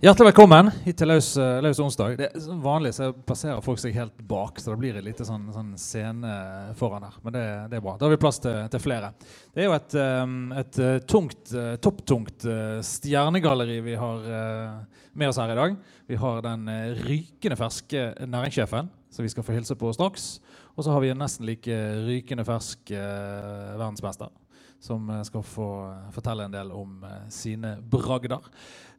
Hjertelig velkommen hit til Løs, eh, løs onsdag. Det er Vanlig så plasserer folk seg helt bak, så det blir et lite sånn, sånn scene foran her. Men det, det, er bra. Da har vi plass til, til flere. Det er jo et, um, et tungt, topptungt stjernegalleri vi har med oss her i dag. Vi har den rykende ferske næringssjefen, som vi skal få hilse på straks. Og så har vi en nesten like rykende fersk verdensmester som eh, skal få eh, fortelle en del om eh, sine bragder.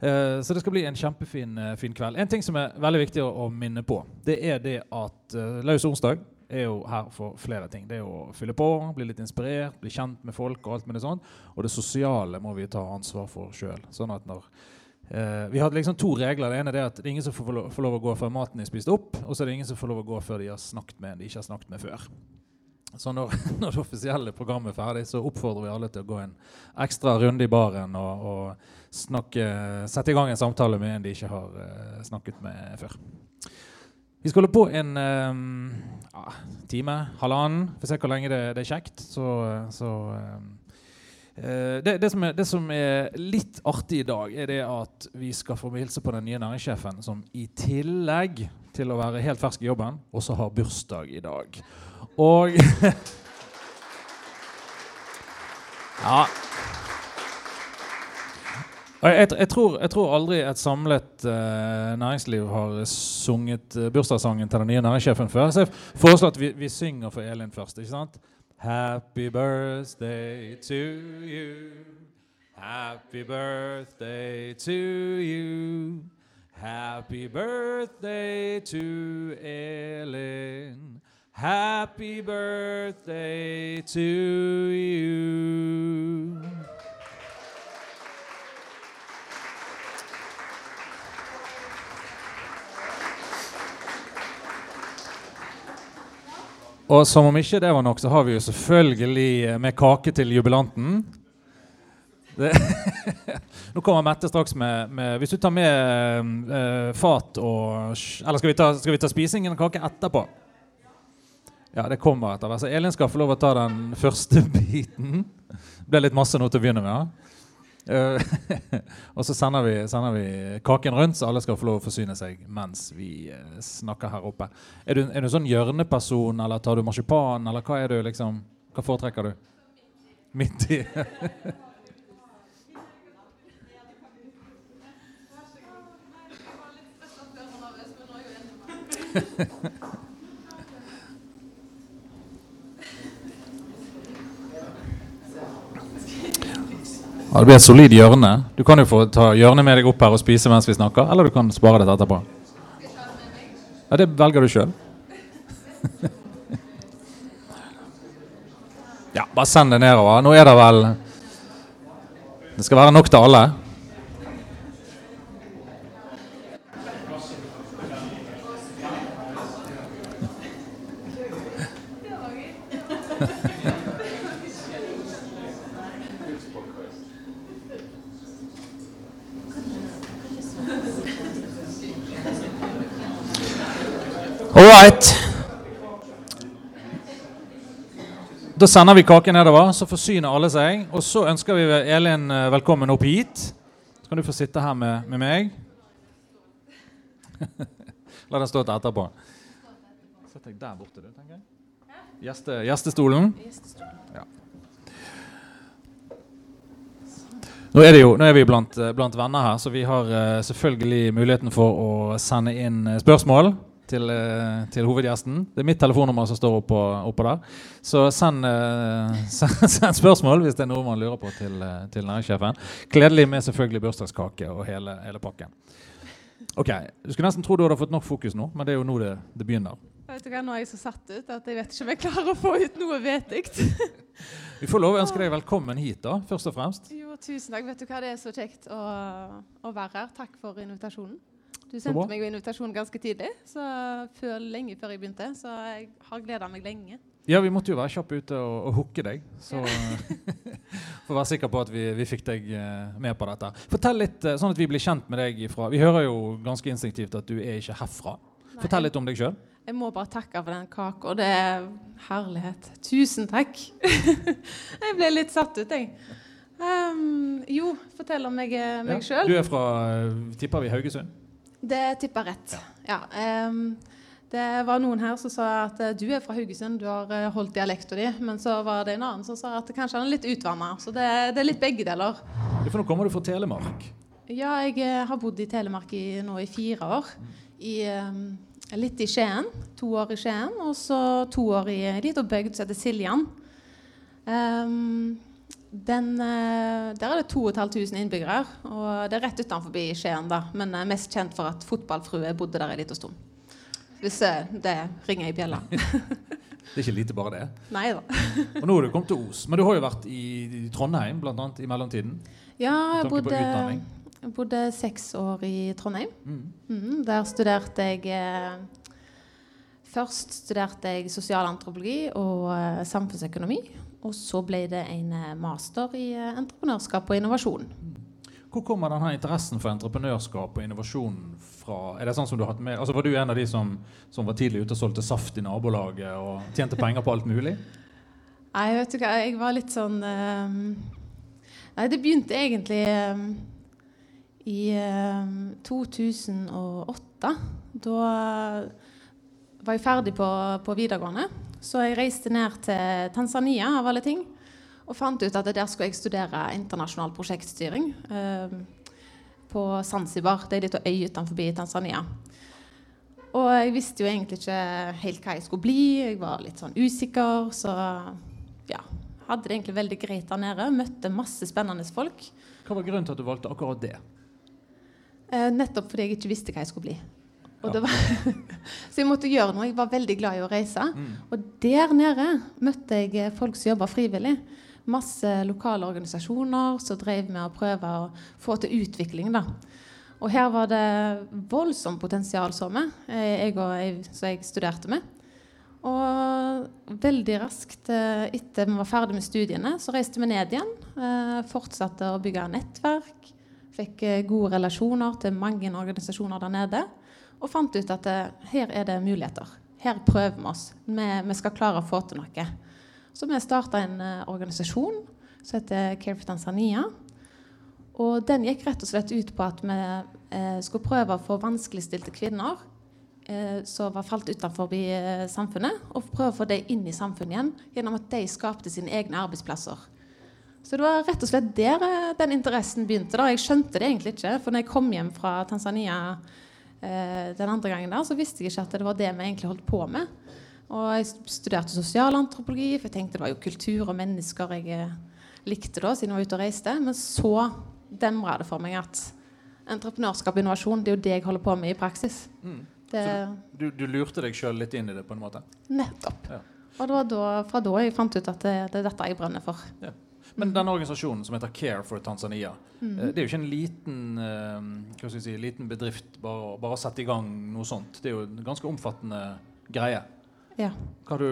Så det skal bli en kjempefin fin kveld. En ting som er veldig viktig å, minne på, det er det at Løs onsdag er jo her for flere ting. Det er å fylle på, bli litt inspirert, bli kjent med folk og alt med det sånt. Og det sosiale må vi ta ansvar for sjøl. Sånn Uh, vi hadde liksom to regler. Det ene er at det er ingen som får lov, får lov å gå før maten er spist opp. Og så er det ingen som får lov å gå før de har snakket med en de ikke har snakket med før. Så når, når, det offisielle programmet er ferdig, så oppfordrer vi alle til å gå en ekstra runde i baren og, og snakke, sette i gang en samtale med en de ikke har uh, snakket med før. Vi skal holde på en um, ja, time, halvannen. For se hvor lenge det, det er kjekt. Så, så um, det, det, som er, det, som er, litt artig i dag, er det at vi skal få hilse på den nye næringssjefen, som i tillegg til å være helt fersk i jobben, også har bursdag i dag. Og Ja. Jeg, jeg, tror, jeg, tror, aldri et samlet uh, næringsliv har sunget uh, bursdagssangen til den nye næringssjefen før. Så jeg foreslår at vi, vi, synger for Elin først. ikke sant? Happy birthday to you. Happy birthday to you. Happy birthday to Elin. Happy birthday to you. Og som om ikke det var nok, så har vi jo selvfølgelig eh, med kake til jubilanten. Nå kommer Mette straks med, med, Hvis du tar med uh, fat og Eller skal vi ta, skal vi ta spisingen av kake etterpå? Ja, det kommer etter hvert. Så Elin skal få lov å ta den første biten. Det ble litt masse nå til å begynne med. Ja. Uh, og så sender vi, sender vi, kaken rundt, så alle skal få lov å forsyne seg mens vi uh, snakker her oppe. Er du, er du sånn hjørneperson, eller tar du marsipan, eller hva er du liksom Hva foretrekker du? Midt i? Ja, det blir et solid hjørne. Du kan jo få ta hjørnet med deg opp her og spise mens vi snakker, eller du kan spare det etterpå. Ja, Det velger du sjøl. ja, bare send det nedover. Nå er det vel Det skal være nok til alle. All right. Da sender vi kake nedover, så forsyner alle seg. Og så ønsker vi Elin eh, velkommen opp hit. Så kan du få sitte her med, med meg. La den stå til etterpå. Sett deg der borte, du, tenker jeg. Gjeste, gjestestolen. Ja. Nå er, jo, nå er vi blant, eh, blant, venner her, så vi har uh, selvfølgelig muligheten for å sende inn spørsmål til, eh, til, hovedgjesten. Det er mitt telefonnummer som står oppå, oppå der. Så send, uh, send, send, spørsmål hvis det er noe man lurer på til, uh, til næringssjefen. Gledelig med selvfølgelig bursdagskake og hele, hele, pakken. Ok, Du skulle nesten tro du hadde fått nok fokus nå, men det er jo nå det, det begynner. Vet du hva, Nå er jeg så satt ut at jeg vet ikke om jeg klarer å få ut noe vettig. Vi får lov å ønske deg velkommen hit, da, først og fremst. Jo, tusen takk. Vet du hva, Det er så kjekt å, å være her. Takk for invitasjonen. Du sendte meg jo invitasjon ganske tidlig, så før, lenge før jeg begynte. Så jeg har gleda meg lenge. Ja, vi måtte jo være kjappe ute og, og hooke deg. Så For å være sikker på at vi, vi fikk deg uh, med på dette. Fortell litt, uh, sånn at vi blir kjent med deg ifra Vi hører jo ganske instinktivt at du er ikke herfra. Nei. Fortell litt om deg sjøl. Jeg må bare takke for den kaka. Det er herlighet. Tusen takk. jeg ble litt satt ut, jeg. Um, jo, fortell om meg, eh, meg ja. sjøl. Du er fra tipper vi Haugesund? Det tipper rett. Ja. ja um, det var noen her som sa at du er fra Haugesund, du har holdt dialekta di. Men så var det en annen som sa at kanskje han er litt utvanna. Så det, det, er litt begge deler. For nå kommer du fra Telemark? Ja, jeg har bodd i Telemark i, nå i fire år. I, um, litt i Skien. To år i Skien, og så to år i ei lita bygd som heter Siljan. Um, den, eh, der er det 2500 innbyggere. Og det er rett utenfor Skien, da, men er mest kjent for at fotballfrue bodde der en liten stund. Hvis eh, det ringer i bjella. det er ikke lite bare det. Nei da. og nå har du kommet til Os. Men du har jo vært i Trondheim blant annet, i mellomtiden? Ja, jeg bodde, jeg bodde seks år i Trondheim. Mm. Mm, der studerte jeg eh, Først studerte jeg sosialantropologi og eh, samfunnsøkonomi. Og så ble det en eh, master i eh, entreprenørskap og innovasjon. Hvor kommer denne interessen for entreprenørskap og innovasjon fra? Er det sånn som du har hatt med? Altså Var du en av de som, som var tidlig ute og solgte saft i nabolaget og tjente penger på alt mulig? Nei, vet du hva, jeg var litt sånn um, Nei, det begynte egentlig um, i um, 2008. Da var jeg ferdig på, på videregående. Så jeg reiste ned til Tanzania av alle ting, og fant ut at der skulle jeg studere internasjonal prosjektstyring eh, på Zanzibar. Det er en liten øy utenfor Tanzania. Og jeg visste jo egentlig ikke helt hva jeg skulle bli. Jeg var litt sånn usikker. Så ja, hadde det egentlig veldig greit der nede. Møtte masse spennende folk. Hva var grunnen til at du valgte akkurat det? Eh, nettopp fordi jeg ikke visste hva jeg skulle bli. Var, så jeg måtte gjøre noe. Jeg var veldig glad i å reise. Mm. Og der nede møtte jeg eh, folk som jobba frivillig. Masse lokale organisasjoner som drev med å prøve å få til utvikling. da. Og her var det voldsomt potensial, så vi, eh, jeg og jeg, som jeg studerte med. Og veldig raskt eh, etter vi var ferdig med studiene, så reiste vi ned igjen. Fortsatte å bygge nettverk. Fikk gode relasjoner til mange organisasjoner der nede og fant ut at uh, her er det muligheter. Her prøver vi oss. Vi, vi skal klare å få til noe. Så vi starta en uh, organisasjon som heter Care for Tanzania. Og den gikk rett og slett ut på at vi uh, skulle prøve å få vanskeligstilte kvinner som var falt utenfor samfunnet, og prøve å få dem inn i samfunnet igjen gjennom at de skapte sine egne arbeidsplasser. Så det var rett og slett der den interessen begynte. Da. Jeg skjønte det egentlig ikke. For når jeg kom hjem fra Tanzania Eh, den andre gangen der, så visste jeg ikke at det var det vi egentlig holdt på med. Og jeg studerte sosialantropologi, for jeg tenkte det var jo kultur og mennesker jeg eh, likte da, siden jeg var ute og reiste. Men så demra det for meg at entreprenørskap og innovasjon det er jo det jeg holder på med i praksis. Mm. Det, du, du, lurte deg sjøl litt inn i det, på en måte? Nettopp. Ja. Og det var da, fra da jeg fant ut at det, det er dette jeg brenner for. Ja. Men denne organisasjonen som heter Care for Tanzania, mm. det er jo ikke en liten, uh, si, liten bedrift bare, bare, å sette i gang noe sånt. Det er jo en ganske omfattende greie. Ja. Du,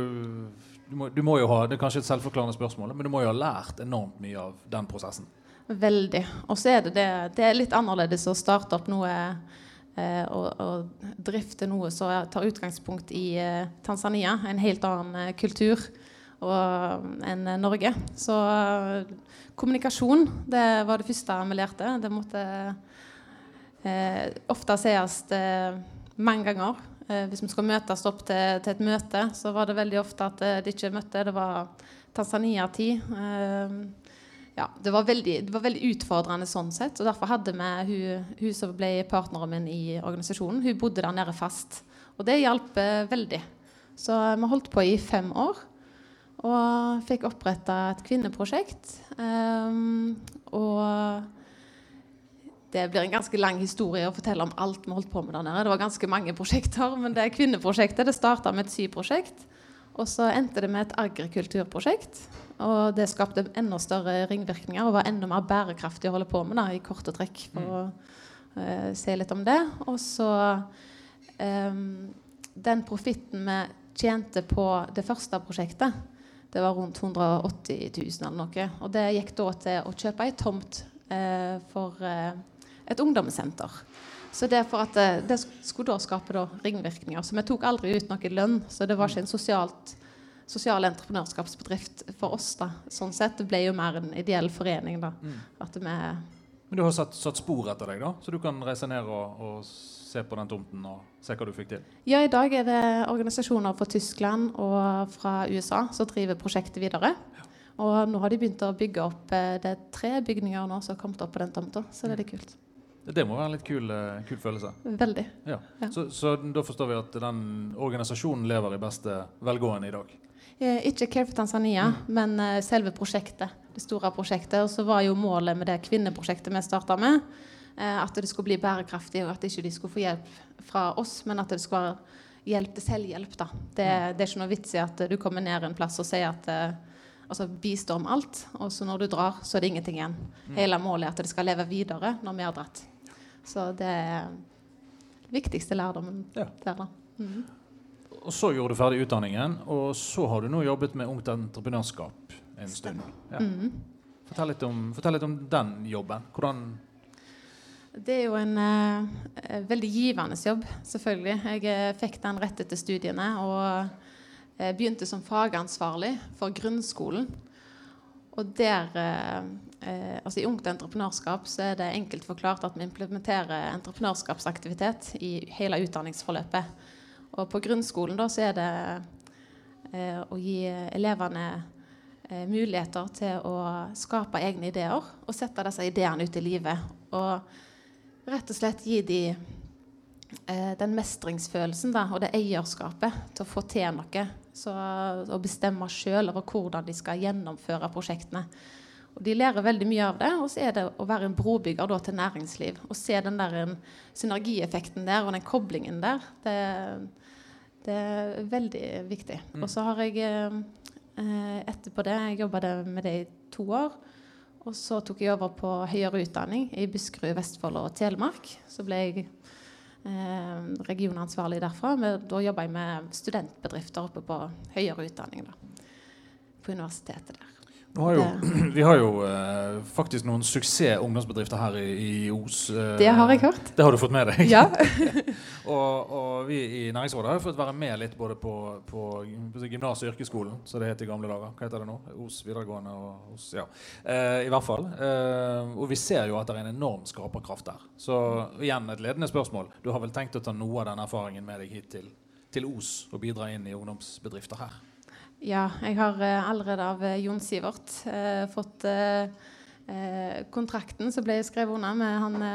du, må, du, må, jo ha, Det er kanskje et selvforklarende spørsmål, men du må jo ha lært enormt mye av den prosessen. Veldig. Og så er det det, det er litt annerledes å starte opp noe eh, og, og, drifte noe som tar utgangspunkt i eh, Tanzania. En helt annen eh, kultur enn Norge. Så kommunikasjon det var det første vi lærte. Det måtte eh, ofte sies eh, mange ganger. Eh, hvis vi skal møtes opp til, til, et møte, så var det veldig ofte at eh, de ikke møtte. Det var Tanzania-tid. Eh, ja, det var, veldig, det var, veldig, utfordrende sånn sett. og Derfor hadde vi hun, hun som ble partneren min i organisasjonen. Hun bodde der nede fast. Og det hjalp eh, veldig. Så vi holdt på i fem år. Og fikk oppretta et kvinneprosjekt. Um, og det blir en ganske lang historie å fortelle om alt vi holdt på med der nede. Det var ganske mange prosjekter, men det kvinneprosjektet det starta med et syprosjekt. Og så endte det med et agrikulturprosjekt. Og det skapte enda større ringvirkninger og var enda mer bærekraftig å holde på med da, i korte trekk. for å uh, se litt om det. Og så um, Den profitten vi tjente på det første prosjektet, det var rundt 180 000 eller noe. Og det gikk da til å kjøpe ei tomt eh, for eh, et ungdomssenter. Så det, at, eh, det skulle da skape da ringvirkninger. Så vi tok aldri ut noe lønn. Så det var ikke en sosialt sosial entreprenørskapsbedrift for oss. da, sånn sett. Det ble jo mer en ideell forening. da, Mm. at vi Men du har satt, satt spor etter deg, da? Så du kan reise ned og, og se på den tomten og se hva du fikk til? Ja, i dag er det organisasjoner fra Tyskland og fra USA som driver prosjektet videre. Og nå har de begynt å bygge opp eh, Det er tre bygninger nå som har kommet opp på den tomta, så det er litt kult. Det må være en litt kul, eh, kul følelse. Veldig. Ja. Ja. Så, så da forstår vi at den organisasjonen lever i beste velgående i dag? Eh, ikke Care for Tanzania, men eh, selve prosjektet. Det store prosjektet. Og så var jo målet med det kvinneprosjektet vi starta med, at det skulle bli bærekraftig, og at ikke de skulle få hjelp fra oss, men at det skulle være hjelp til selvhjelp. da. Det, det er ikke noe vits i at du kommer ned en plass og sier at eh, altså bistår med alt, og så når du drar, så er det ingenting igjen. Hele målet er at det skal leve videre når vi har dratt. Så det er den viktigste lærdommen Ja. der, da. Mm. Og så gjorde du ferdig utdanningen, og så har du nå jobbet med Ungt Entreprenørskap en stund. Ja. Mm. Fortell, litt om, fortell litt om den jobben. Hvordan Det er jo en eh, eh, veldig givende jobb, selvfølgelig. Jeg eh, fikk den rett etter studiene og eh, begynte som fagansvarlig for grunnskolen. Og der eh, altså I Ungt Entreprenørskap så er det enkelt forklart at vi implementerer entreprenørskapsaktivitet i hele utdanningsforløpet. Og på grunnskolen da så er det eh, å gi elevene muligheter til å skape egne ideer og sette disse ideene ut i livet. Og rett og slett gi de eh, den mestringsfølelsen da, og det eierskapet til å få til noe. Så, å bestemme sjøl over hvordan de skal gjennomføre prosjektene. Og De lærer veldig mye av det. Og så er det å være en brobygger da, til næringsliv. Og se den der en, synergieffekten der og den koblingen der. Det, det er veldig viktig. Mm. Og så har jeg eh, eh, etterpå det Jeg jobba med det i to år. Og så tok jeg over på høyere utdanning i Buskerud, Vestfold og Telemark. Så ble jeg eh, regionansvarlig derfra. Men da jobba jeg med studentbedrifter oppe på høyere utdanning. Da, på universitetet der. Har jo, vi har jo eh, faktisk noen suksess ungdomsbedrifter her i, i Os. eh, Det har jeg hørt. Det har du fått med deg? Ja. og, og vi i Næringsrådet har jo fått være med litt både på, på gymnas- og yrkesskolen, som det het i gamle dager. Hva heter det nå? Os videregående og Os Ja. Eh, I hvert fall. Eh, og vi ser jo at det er en enorm skaperkraft der. Så igjen et ledende spørsmål. Du har vel tenkt å ta noe av den erfaringen med deg hit til, til Os og bidra inn i ungdomsbedrifter her? Ja, jeg har eh, allerede av eh, Jon Sivert eh, fått eh, eh, kontrakten som ble skrevet under med han,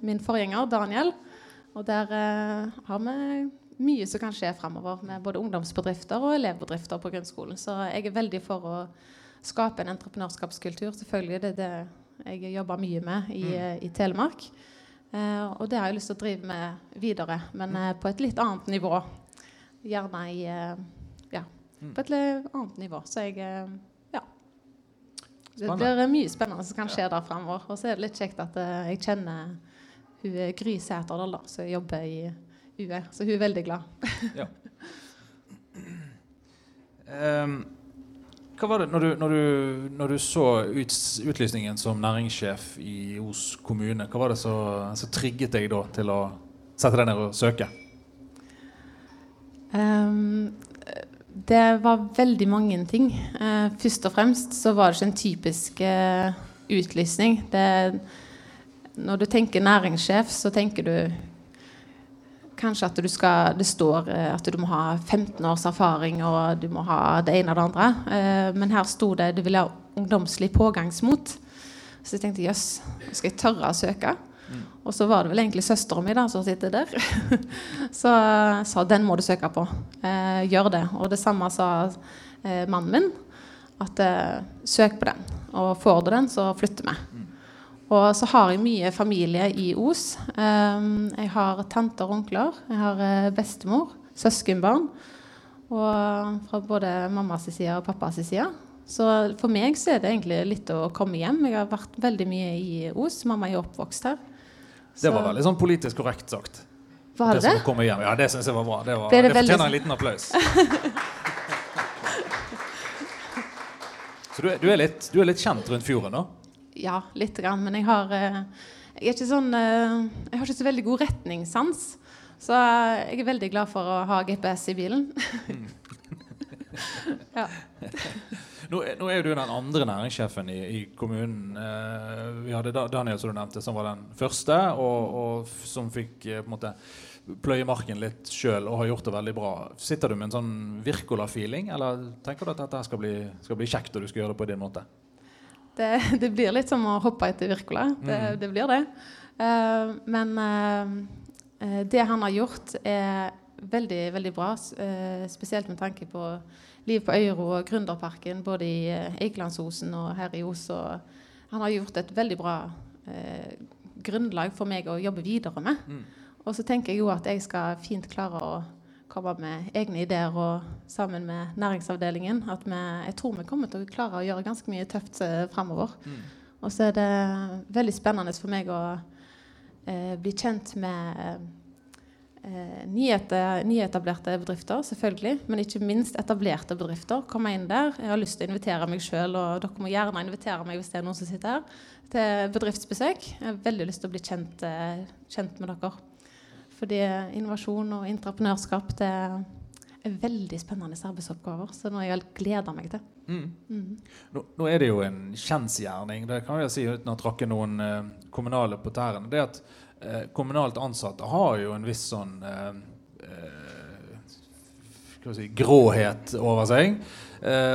min forgjenger Daniel. Og der eh, har vi mye som kan skje fremover med både ungdomsbedrifter og elevbedrifter på grunnskolen. Så jeg er veldig for å skape en entreprenørskapskultur. Selvfølgelig det er det jeg jobber mye med i, mm. i Telemark. Eh, og det har jeg lyst til å drive med videre, men eh, på et litt annet nivå. Gjerne i Mm. på et annet nivå. Så jeg eh, ja. Det blir mye spennende som kan skje der fremover. Og så er det litt kjekt at eh, jeg kjenner hun er Gry Sæterdal, som jobber i UE. Så hun er veldig glad. Ehm, hva var det når du, når du, når du så ut, utlysningen som næringssjef i Os kommune, hva var det som trigget deg da til å sette deg ned og søke? Ehm, det var veldig mange ting. Eh, først og fremst så var det ikke en typisk eh, utlysning. Det, når du tenker næringssjef, så tenker du kanskje at du skal, det står eh, at du må ha 15 års erfaring og du må ha det ene og det andre. Men her sto det du ville ha ungdomslig pågangsmot. Så jeg tenkte jøss, skal jeg tørre å søke? Og så var det vel egentlig søstera mi som sitter der. så eh, sa den må du søke på. Eh, gjør det. Og det samme sa eh, mannen min. At eh, søk på den. Og får du den, så flytter vi. Og så har jeg mye familie i Os. Eh, jeg har tanter og onkler. Jeg har eh, bestemor. Søskenbarn. Og fra både mammas side og pappas side. Så for meg så er det egentlig litt å komme hjem. Jeg har vært veldig mye i Os. Mamma er oppvokst her. Det var veldig sånn politisk korrekt sagt. Var det som det? Ja, det syns jeg var bra. Det, var, det, det veldig fortjener en sånn- liten applaus. Så du du, er litt, du er litt kjent rundt fjorden, da? Ja, lite grann. Men jeg har, eh, jeg sånn, eh, jeg har ikke så veldig god retningssans. Så eh, jeg er veldig glad for å ha GPS i bilen. ja. nå, nå, er jo du den andre næringssjefen i, i kommunen. Eh, vi hadde Daniel, som du nevnte, som var den første, og, og som fikk eh, på en måte pløye marken litt sjøl og har gjort det veldig bra. Sitter du med en sånn Wirkola-feeling, eller tenker du at dette skal bli, skal bli, kjekt og du skal gjøre det på din måte? Det, det blir litt som å hoppe etter Wirkola. Det, mm. det blir det. Uh, men uh, det han har gjort, er veldig, veldig bra. Uh, spesielt med tanke på liv på Øyro og Gründerparken, både i Eikelandsosen og her i Os. Han har gjort et veldig bra grunnlag for meg å jobbe videre med. Mm. Og så tenker jeg jo at jeg skal fint klare å komme med egne ideer og sammen med næringsavdelingen. At vi, jeg tror vi kommer til å klare å gjøre ganske mye tøft fremover. framover. Mm. Og så er det veldig spennende for meg å eh, bli kjent med uh, nyetablerte bedrifter, selvfølgelig. Men ikke minst etablerte bedrifter. Komme inn der. Jeg har lyst til å invitere meg sjøl, og dere må gjerne invitere meg hvis det er noen som sitter her, til bedriftsbesøk. Jeg har veldig lyst til å bli kjent, kjent med dere. Fordi innovasjon og entreprenørskap det er veldig spennende arbeidsoppgaver. Så noe jeg gleder meg til. Mm. Mm. Nå, nå, er det jo en kjensgjerning, det kan jeg si uten å tråkke noen uh, kommunale på tærne, det at uh, kommunalt ansatte har jo en viss sånn uh, si, gråhet over seg.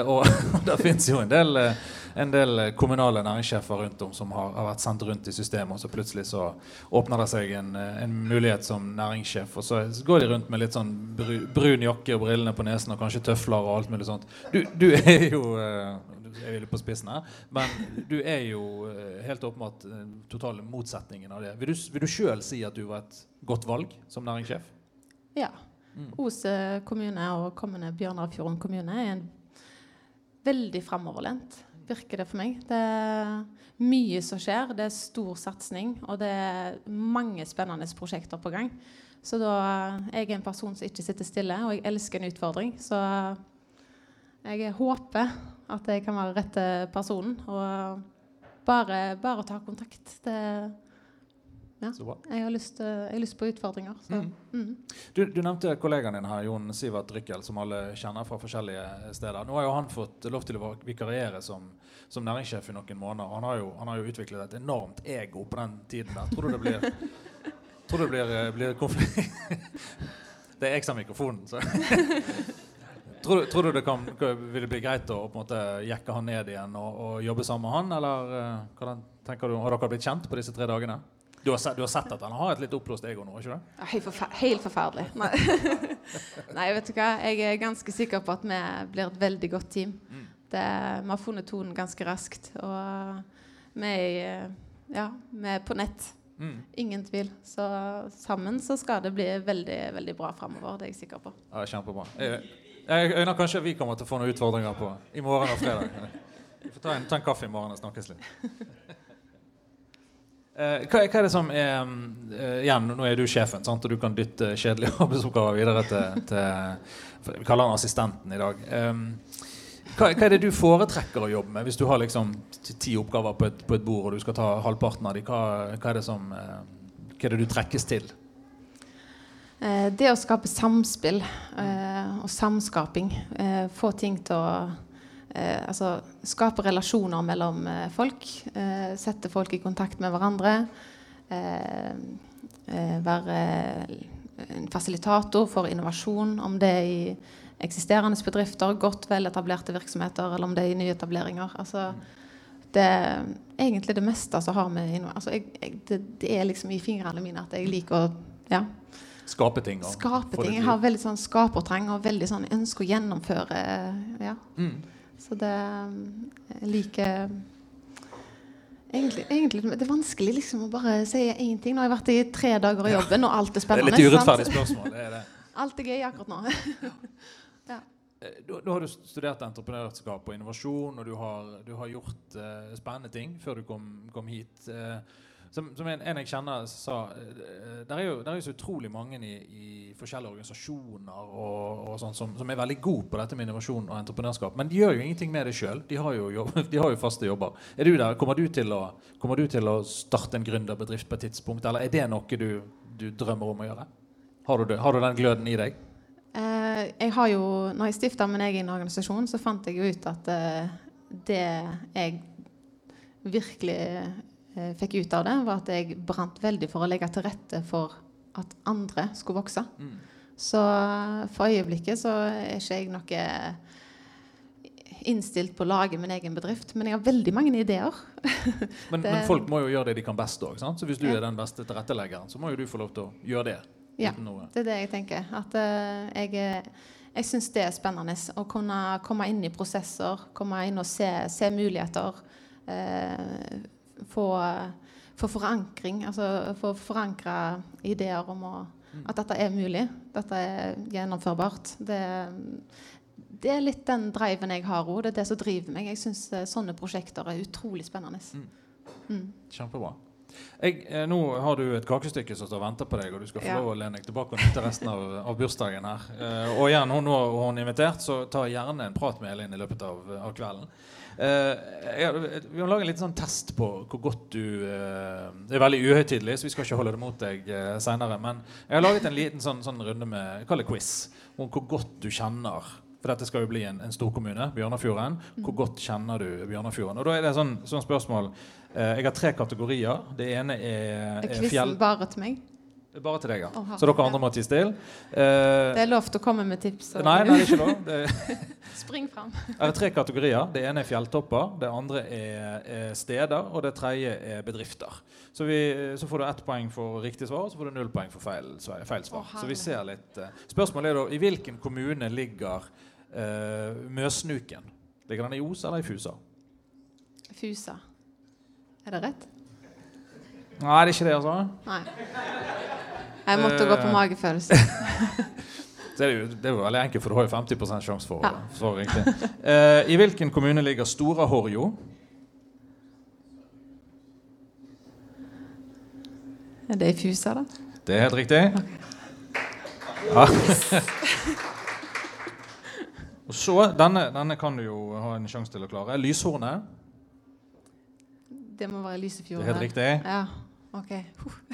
og det fins jo en del en del kommunale næringssjefer rundt om som har, har, vært sendt rundt i systemet, og så plutselig så åpner det seg en, en mulighet som næringssjef, og så går de rundt med litt sånn brun jakke og brillene på nesen og kanskje tøfler og alt mulig sånt. Du, du er jo eh, jeg ville på spissen her, men du er jo eh, helt åpenbart den totale motsetningen av det. Vil du, vil du sjøl si at du var et godt valg som næringssjef? Ja. Mm. Os kommune og kommende Bjørnarfjorden kommune er en veldig framoverlent virker det for meg. Det er mye som skjer. Det er stor satsing, og det er mange spennende prosjekter på gang. Så da Jeg er en person som ikke sitter stille, og jeg elsker en utfordring. Så jeg håper at jeg kan være rette personen. Og bare, bare ta kontakt. Det ja. Jeg, har lyst, jeg, har lyst, på utfordringer. Mm. Mm. Du, du, nevnte kollegaen din her, Jon Sivert Rykkel, som alle kjenner fra forskjellige steder. Nå har jo han fått lov til å vikariere som, som næringssjef i noen måneder. Han har, jo, han har, jo, utviklet et enormt ego på den tiden der. Tror du det blir, tror du det blir, blir konflikt? det er jeg som har mikrofonen, så Tror, tror, du det kan, vil det bli greit å på en måte jekke han ned igjen og, og jobbe sammen med han? Eller hva tenker du, har dere blitt kjent på disse tre dagene? Du har, sett, du har, sett, at han har et litt oppblåst ego nå? ikke det? Ja, helt, forfer helt, forferdelig. Nei. Nei. vet du hva? Jeg er ganske sikker på at vi blir et veldig godt team. Mm. Det, vi har funnet tonen ganske raskt. Og vi er, ja, vi er på nett. Mm. Ingen tvil. Så sammen så skal det bli veldig veldig bra framover. Det er jeg sikker på. Ja, Kjempebra. Jeg, jeg øyner kanskje vi kommer til å få noen utfordringer på i morgen og fredag. Vi får ta en, ta en kaffe i morgen og snakkes litt. Uh, hva, hva, er det som er uh, Igjen, nå er du sjefen, sant? og du kan dytte kjedelige arbeidsoppgaver videre til, til Vi kaller han assistenten i dag. Um, hva, hva, er det du foretrekker å jobbe med hvis du har liksom ti oppgaver på et, på et bord, og du skal ta halvparten av dem? Hva, hva, er uh, Hva er det du trekkes til? Det å skape samspill og samskaping. få ting til å eh, altså, skape relasjoner mellom eh, folk. Eh, sette folk i kontakt med hverandre. Eh, eh, være en fasilitator for innovasjon, om det er i eksisterende bedrifter, godt vel etablerte virksomheter, eller om det er i nyetableringer. Altså, det er egentlig det meste som har med altså, jeg, jeg, det, det, er liksom i fingrene mine at jeg liker å ja. Skape ting. Skape ting. Jeg har veldig sånn skapertrang og veldig sånn ønske å gjennomføre. ja. Mm. Så det jeg liker egentlig, egentlig, Det er vanskelig liksom å bare si én ting. Nå har jeg vært i tre dager i jobben, og alt er spennende. Det er litt urettferdig spørsmål. det det. Alt er gøy akkurat nå. ja. Eh, da, da, har du studert entreprenørskap og innovasjon, og du har, du har gjort uh, spennende ting før du kom, kom hit. Uh, som, som en, en, jeg kjenner, sa uh, Det er jo er så utrolig mange i, i forskjellige organisasjoner og, og sånt, som, som, er veldig gode på dette med innovasjon og entreprenørskap. Men de gjør jo ingenting med det sjøl. De, de, har jo faste jobber. Er du der? Kommer du til å, du til å starte en gründerbedrift på et tidspunkt, eller er det noe du, du drømmer om å gjøre? Har du, det? har du den gløden i deg? Eh, jeg har jo, når jeg stifta min egen organisasjon, så fant jeg jo ut at eh, det jeg virkelig eh, fikk ut av det, var at jeg brant veldig for å legge til rette for at andre skulle vokse. Mm. Så eh, for øyeblikket så er ikke jeg noe innstilt på å lage min egen bedrift, men jeg har veldig mange ideer. Men, Det- men folk må jo gjøre det de kan best òg. Så hvis du Ja. er den beste tilretteleggeren, så må jo du få lov til å gjøre det. Ja. Det er det jeg tenker. At uh, jeg, jeg syns det er spennende å kunne komme inn i prosesser, komme inn og se, se muligheter. Eh, få, få forankring, altså få forankra ideer om å, at dette er mulig. Dette er gjennomførbart. Det, det er litt den driven jeg har òg. Det er det som driver meg. Jeg syns sånne prosjekter er utrolig spennende. Mm. Kjempebra. Jeg, eh, nå har du et kakestykke som står og venter på deg, og du skal få Ja. lov å lene deg tilbake og nyte resten av, av bursdagen her. Eh, og igjen, hun, hun invitert, så ta gjerne en prat med Elin i løpet av, av kvelden. Eh, vi må lage en liten sånn test på hvor godt du eh, Det er veldig uhøytidelig, så vi skal ikke holde det mot deg uh, seinere. Men jeg har laget en liten sånn, sånn runde med Kall det quiz. Om hvor godt du kjenner For dette skal jo bli en, en storkommune, Bjørnafjorden. Hvor godt kjenner du Bjørnafjorden? Og da er det sånn, sånn spørsmål eh, Jeg har tre kategorier. Det ene er, Er er fjell... quizen bare til meg? Bare til deg, ja. Oha. Så dere andre må tie stille. Eh, Det er lov til å komme med tips. og- nei, nei, det er ikke lov. Det, Spring fram. det er tre kategorier. Det ene er fjelltopper, det andre er, er steder, og det tredje er bedrifter. Så, vi, så får du ett poeng for riktig svar, og så får du null poeng for feil, svar- feil svar. Å, så vi ser litt eh. Spørsmålet er da i hvilken kommune ligger eh, Møsnuken? Ligger den i Os eller i Fusa? Fusa. Er det rett? Nei, det er ikke det, altså. Nei. Jeg måtte gå på Eh. magefølelse. det, er jo, det er jo veldig enkelt, for du har jo 50 sjanse for Ja. for riktig. Uh, I hvilken kommune ligger Stora Horjo? Er det i Fusa, da? Det er helt riktig. Ja. Og så, denne, denne kan du jo ha en sjanse til å klare. Lyshornet. Det må være Det er helt riktig. Ja, ok.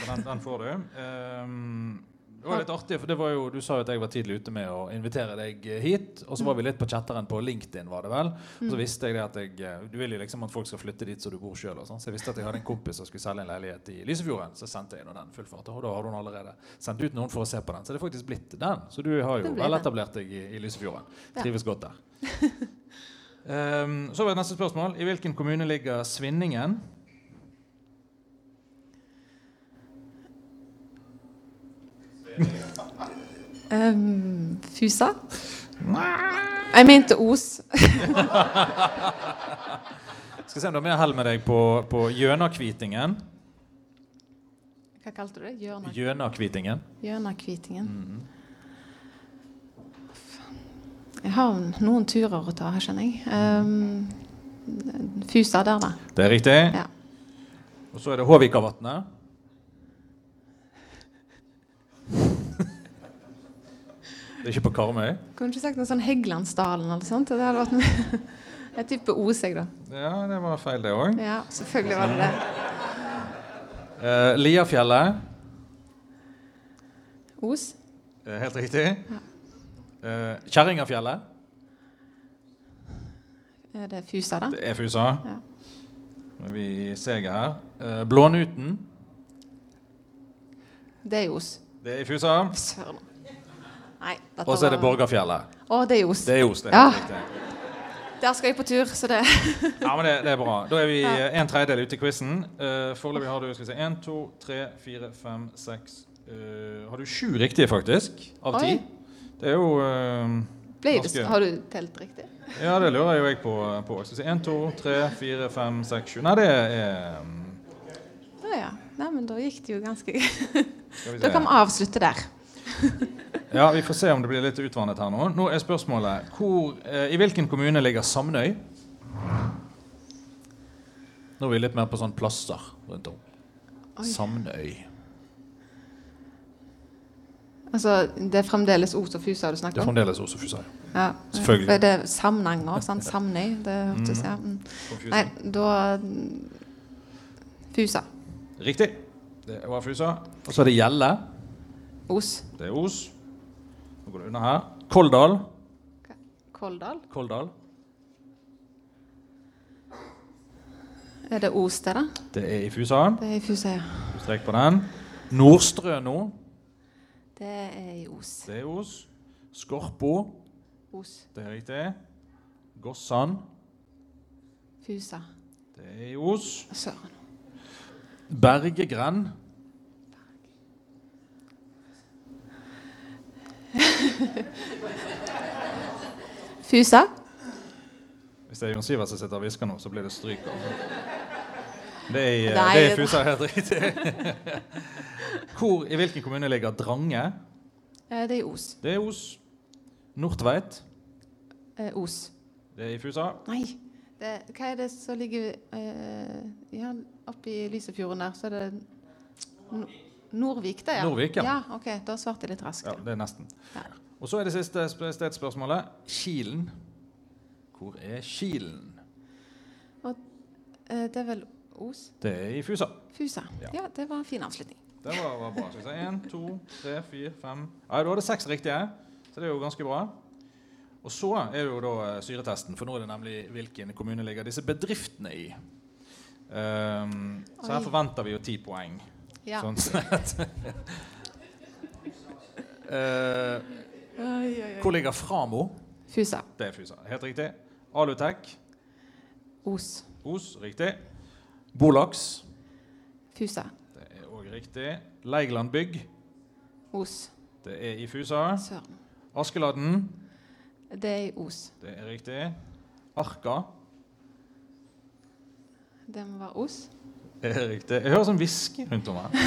Den, den får du. Um, det var litt artig, for det var jo, Du sa jo at jeg var tidlig ute med å invitere deg hit. Og så var vi litt på chatteren på LinkedIn, var det vel. Og så visste jeg det at jeg eh, Du vil jo liksom at folk skal flytte dit så du bor sjøl. Så jeg visste at jeg hadde en kompis som skulle selge en leilighet i Lysefjorden. Så sendte jeg den full fart. Og da har hun allerede sendt ut noen for å se på den. Så det er faktisk blitt den. Så du har jo vel etablert deg i, i Lysefjorden. Ja. Trives godt der. um, så var det neste spørsmål. I hvilken kommune ligger Svinningen? Um, Fusa? Jeg mente Os. Skal se om du har mer hell med deg på, på Gjønakvitingen. Hva kalte du det? Jønakvitingen Gjønakvitingen. Mhm. Jeg har noen turer å ta her, skjønner jeg. Um, Fusa der, da. Det er riktig. Ja. Og så er det Håvikavatnet. det er ikke på Karmøy. Kunne ikke sagt noe sånn Heggelandsdalen eller sånt? Det hadde vært noe. Jeg tipper Os, jeg, da. Ja, det var feil, det òg. Ja, selvfølgelig var det det. Uh, Liafjellet. Os. Eh, helt riktig. Eh, Kjerringafjellet. Er det Fusa, da? Det er Fusa. Ja. Er vi seger her. Uh, Blånuten. Det er Os. Det er i Fusa. Søren. Og så er det Borgerfjellet Borgafjellet. Å, det er Os. Det er Os. Det er Ja. riktig. Der skal jeg på tur, så det Ja, men det, det er bra. Da er vi eh, en tredjedel ute i quizen. Uh, Foreløpig har du skal vi se, 1, 2, 3, 4, 5, 6 eh, Har du sju riktige, faktisk? Av Oi. ti. Det er jo eh, ble det, Ganske. Har du telt riktig? Ja, det lurer jo jeg på. på. Skal vi se, 1, 2, 3, 4, 5, 6, 7 Nei, det er um, Å ja. Nei, men da gikk det jo ganske Skal vi Da kan vi avslutte der. Ja, Vi får se om det blir litt utvannet her nå. Nå er spørsmålet hvor, eh, I hvilken kommune ligger Samnøy? Nå er vi litt mer på sånn plasser rundt om. Oi. Samnøy. Altså, det er fremdeles Os og Fusa du snakker om? Det er fremdeles Os og Fusa, Ja. Selvfølgelig. For det er Samnanger, sant? Samnøy. Det hørtes ja. mm. Nei, da Fusa. Riktig. Det var Fusa. Og så er det Gjelle. Os. Det er Os. Nå går det unna her. Koldal. Koldal. Koldal. Er det Os, det, er i Fusa. Det er i Fusa, ja. Strek på den. Nordstrøno. Det er i Os. Det er Os. Skorpo. Os. Det er riktig. Gossan. Fusa. Det er i Os. Søren. Bergegren. Fusa. Hvis det er Jon Sivert som sitter og hvisker nå, så blir det stryk. Altså. Det er, i- Nei, det er Fusa helt riktig. Hvor, I hvilken kommune ligger Drange? Eh, Det er i Os. Det er Os. Nordtveit. Eh, Os. Det er i Fusa. Nei. Det, hva er det som ligger eh, ja, oppi Lysefjorden der? Så er det Nordvik, det, ja. Norvik, ja. ja. Ok, da svarte jeg litt raskt. Ja, det er nesten. Ja. Og så er det siste sp- stedsspørsmålet. Kilen. Hvor er Kilen? Eh, det er vel Os? Det er i Fusa. Fusa. Ja. Ja, det var en fin avslutning. Det var, var bra. Skal vi se. Én, to, tre, fire, fem Ja, Da var det seks riktige, så det er jo ganske bra. Og så er det jo da eh, syretesten, for nå er det nemlig hvilken kommune ligger disse bedriftene i. Um, så her forventer vi jo ti poeng. Ja. Sånn sett. Eh, hvor ligger Framo? Fusa. Det er Fusa. Helt riktig. Alutek. Os. Os. Riktig. Bolaks? Fusa. Det er òg riktig. Leigeland Bygg. Os. Det er i Fusa. Søren. Askeladden. Det er i Os. Det er riktig. Arka. Det må være Os. Riktig. Jeg hører sånn hvisking rundt om her.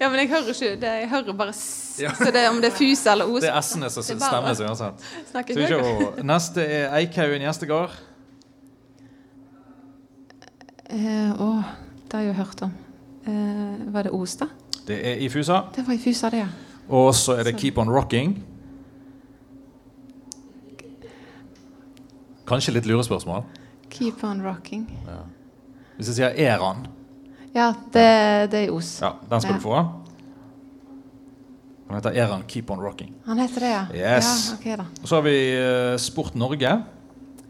Ja, men jeg hører ikke det. Jeg hører bare s Ja. Så det om det er Fusa eller Os. Det er S-ene som er stemmer. seg uansett. Snakker Neste er Eikhaugen gjestegård. Eh, Å, det har jeg jo hørt om. Eh, var det Os, da? Det er i Fusa. Det var i Fusa, det, ja. Og så er det Så- Keep On Rocking. Kanskje litt lurespørsmål. Keep on rocking. Hvis jeg sier Eran, Ja, det, det er Os. ja, den skal Ja. du få. Han heter Eran Keep On Rocking. Han heter det, ja? Yes. Ja, okay, da. Og så har vi eh, Sport Norge.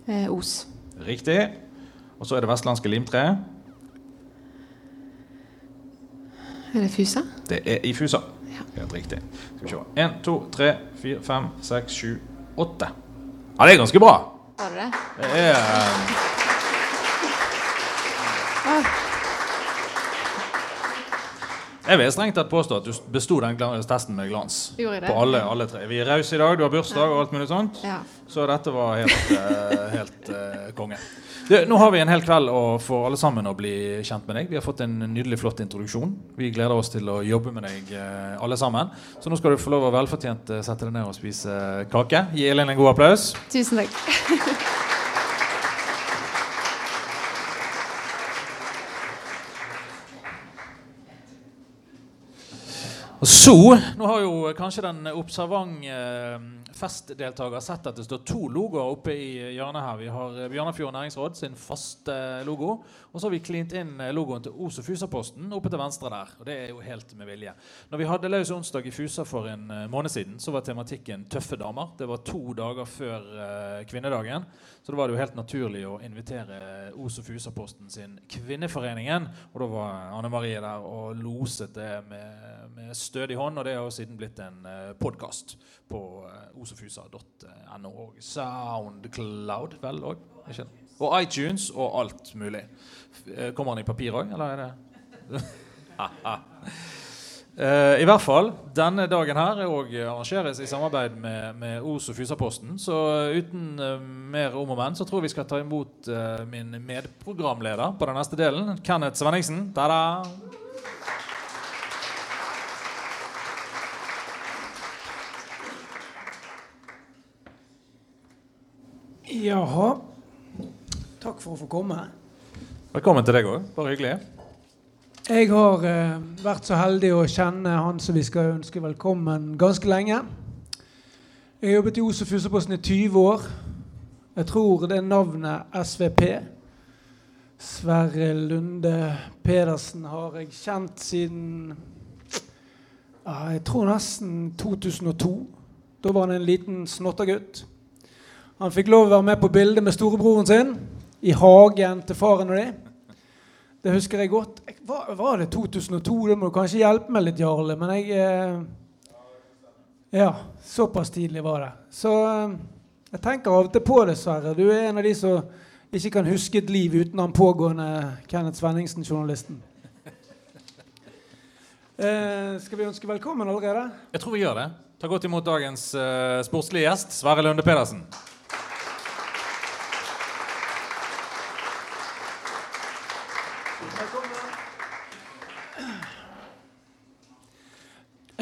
Eh, Os. Riktig. Og så er det Vestlandske Limtre. Er det Fusa? Det er i Fusa. Ja. Helt riktig. Skal vi se. 1, 2, 3, 4, 5, 6, 7, 8. Ja, det er ganske bra. Har du det? Det er Jeg vil strengt tatt påstå at du besto den testen med glans. På alle, alle tre. Vi er rause i dag, du har bursdag og alt mulig sånt. ja. Så dette var helt, uh, helt uh, konge. Du, nå har vi en hel kveld å få alle sammen å bli kjent med deg. Vi har fått en nydelig, flott introduksjon. Vi gleder oss til å jobbe med deg uh, alle sammen. Så nå skal du få lov å velfortjent sette deg ned og spise kake. Gi Elin en god applaus. Tusen takk. Og så, Nå har jo kanskje den observant eh, festdeltaker sett at det står to logoer oppe i hjørnet her. Vi har eh, Bjørnafjord næringsråd sin faste logo. Og så har vi klint inn eh, logoen til Os og Fusa-posten oppe til venstre der. Og det er jo helt med vilje. Når vi hadde løs onsdag i Fusa for en eh, måned siden, så var tematikken 'tøffe damer'. Det var to dager før eh, kvinnedagen. Så da var det jo helt naturlig å invitere Os og Fusa-posten sin Kvinneforeningen. Og da var Anne Marie der og loset det med, med stødig hånd. Og det har jo siden blitt en uh, podkast på uh, osofusa.no og Soundcloud, vel òg? Og iTunes og alt mulig. Eh, kommer den i papir òg, eller er det Eh, I hvert fall, denne dagen her er arrangeres i samarbeid med, med Os og Fusaposten. Så uten eh, mer om og men, så tror jeg vi skal ta imot eh, min medprogramleder på den neste delen. Kenneth Svenningsen. Ta-da! Jaha. Takk for å få komme. Velkommen til deg òg. Bare hyggelig. Jeg har eh, vært så heldig å kjenne han som vi skal ønske velkommen ganske lenge. Jeg har jobbet i Os og Fusaposten i 20 år. Jeg tror det er navnet SVP. Sverre Lunde Pedersen har jeg kjent siden Jeg tror nesten 2002. Da var han en liten snottergutt. Han fikk lov å være med på bildet med storebroren sin i hagen til faren og de. Det husker jeg godt. Var, var det 2002? Det må du kanskje hjelpe meg litt, Jarle. Men jeg eh, Ja, såpass tidlig var det. Så eh, jeg tenker av og til på det, Sverre. Du er en av de som ikke kan huske et liv uten han pågående Kenneth Svenningsen-journalisten. Eh, skal vi ønske velkommen allerede? Jeg tror vi gjør det. Ta godt imot dagens uh, sportslige gjest, Sverre Lunde Pedersen.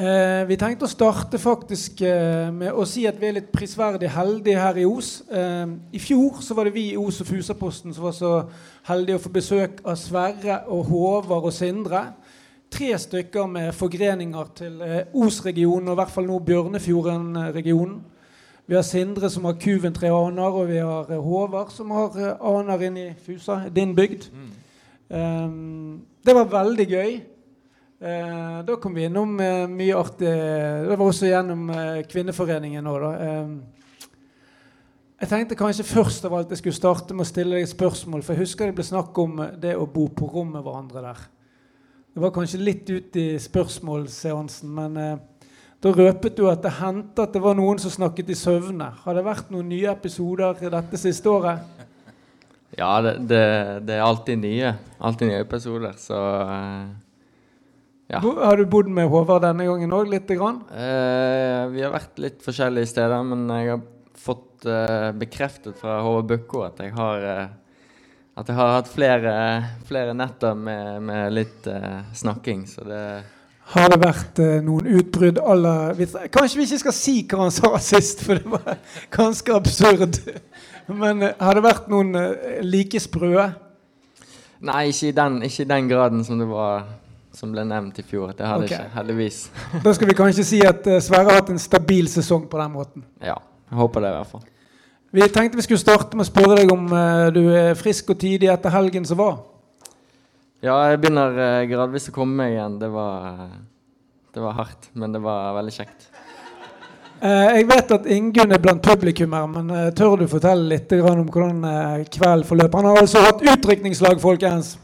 Eh, vi tenkte å starte faktisk eh, med å si at vi er litt prisverdig heldige her i Os. Eh, I fjor så var det vi i Os og Fusaposten som var så heldige å få besøk av Sverre og Håvard og Sindre. Tre stykker med forgreninger til eh, Os-regionen og i hvert fall nå Bjørnefjorden-regionen. Vi har Sindre som har Kuventre aner, og vi har Håvard som har aner inne i Fusa, din bygd. Mm. det var veldig gøy. Eh, da kom vi innom eh, mye artig Det var også gjennom eh, Kvinneforeningen òg. Eh, jeg tenkte kanskje først av alt jeg skulle starte med å stille deg et spørsmål. For jeg husker det ble snakk om eh, det å bo på rom med hverandre der. Det var kanskje litt ut i spørsmålsseansen, men eh, da røpet du at det hendte at det var noen som snakket i søvne. Har det vært noen nye episoder dette siste året? Ja, det, det, det er alltid nye. Alltid nye episoder, så ja. Har du bodd med Håvard denne gangen òg, lite grann? Eh, vi har vært litt forskjellige steder, men jeg har fått eh, bekreftet fra Håvard Bøkko at jeg har eh, at jeg har hatt flere, flere netter med, med litt eh, snakking, så det Har det vært eh, noen utbrudd aller Kanskje vi ikke skal si hva han sa sist, for det var ganske absurd. Men eh, har det vært noen like sprø? Nei, ikke i, den, ikke i den graden som det var som ble nevnt i fjor. Det hadde okay. ikke, heldigvis. da skal vi kanskje si at uh, Sverre har hatt en stabil sesong på den måten. Ja, jeg håper det i hvert fall. Vi tenkte vi skulle starte med å spørre deg om uh, du er frisk og tidig etter helgen som var. Ja, jeg begynner uh, gradvis å komme meg igjen. Det var, det var hardt, men det var veldig kjekt. jeg vet at Ingunn er blant publikum her, men tør du fortelle litt om hvordan kvelden forløper? Han har altså hatt utdrikningslag, folkens.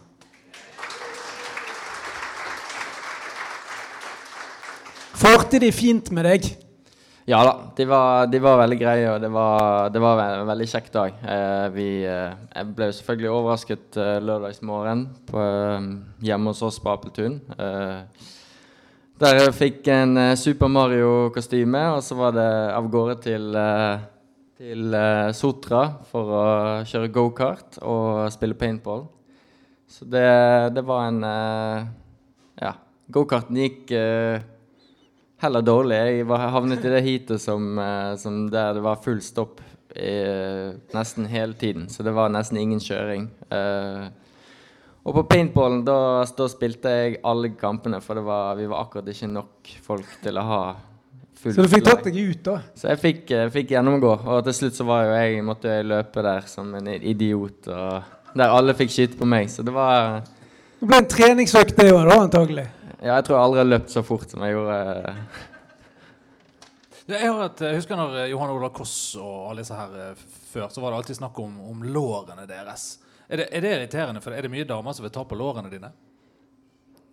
Farte de fint med deg? Ja da, de var, de var veldig greie, og det var, det var en veldig kjekk dag. Eh, vi, eh, jeg ble selvfølgelig overrasket eh, lørdagsmorgen eh, hjemme hos oss på Apeltun. Eh, der jeg fikk en eh, Super Mario-kostyme, og så var det av gårde til, eh, til Sotra for å kjøre gokart og spille paintball. Så det, det var en Ja, gokarten gikk heller dårlig. Jeg var, havnet i det heatet som, eh, som der det var full stopp i, nesten hele tiden. Så det var nesten ingen kjøring. Uh, og på paintballen da, da, spilte jeg alle kampene, for var, vi var akkurat ikke nok folk til å ha fullt Så du fikk tatt deg ut, da? Så jeg fikk, uh, fikk, gjennomgå. Og til slutt så var jo jeg, måtte jeg løpe der som en idiot. Og der alle fikk skyte på meg. Så det var Det ble en treningsøkt det òg, antagelig? Ja, jeg tror jeg aldri har løpt så fort som jeg gjorde. Jeg, et, jeg, husker når eh, Johan Olav Koss og alle disse her eh, før, så var det alltid snakk om, om lårene deres. Er det, er det, irriterende? for Er det mye damer som vil ta på lårene dine?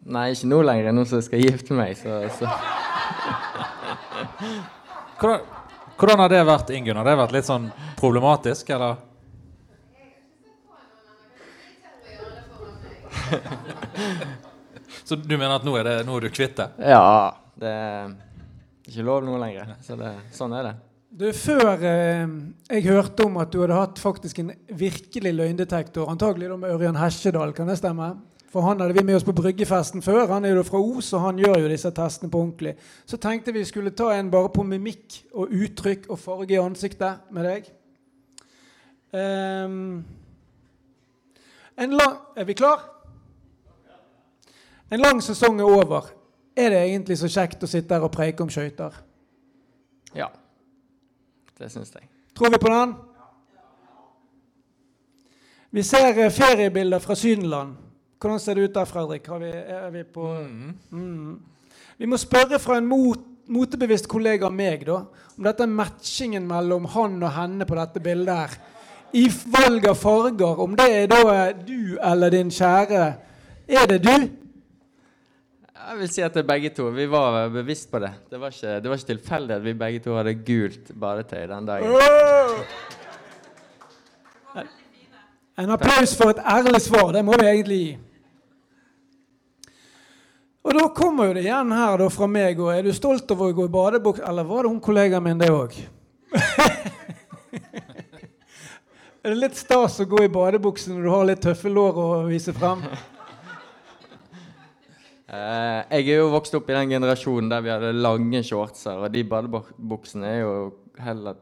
Nei, ikke nå lenger. Nå som jeg skal gifte meg, så, så. hvordan, hvordan, har det vært, Ingunn? Har det vært litt sånn problematisk, eller? Så du mener at nå er, det, nå er du kvitt det? Ja. Det er ikke lov nå lenger. Så det, sånn er det. Du, Før eh, jeg hørte om at du hadde hatt faktisk en virkelig løgndetektor, antagelig da med Ørjan Hesjedal, kan det stemme? For han hadde vi med oss på bryggefesten før. Han er jo fra Os, og han gjør jo disse testene på ordentlig. Så tenkte vi skulle ta en bare på mimikk og uttrykk og farge i ansiktet med deg. Um, en lang Er vi klar? En lang sesong er over. Er det egentlig så kjekt å sitte her og preike om skøyter? Ja. Det syns jeg. Tror vi på den? Vi ser eh, feriebilder fra Sydenland. Hvordan ser det ut der, Fredrik? Vi, er vi på mm. Mm. Vi må spørre fra en mot, motebevisst kollega av meg, da, om dette matchingen mellom han og henne på dette bildet her, i valg av farger, om det er da eh, du eller din kjære Er det du? Jeg vil si at det er begge to. Vi var bevisst på det. Det var ikke, det var ikke tilfeldig at vi begge to hadde gult badetøy den dagen. En applaus for et ærlig svar. Det må vi egentlig gi. Og da kommer jo det igjen her da fra meg. og Er du stolt over å gå i badebukse? Eller var det hun kollegaen min, det òg? er det litt stas å gå i badebukse når du har litt tøffe lår å vise frem? Eh, jeg er jo vokst opp i den generasjonen der vi hadde lange shortser, og de badebuksene er jo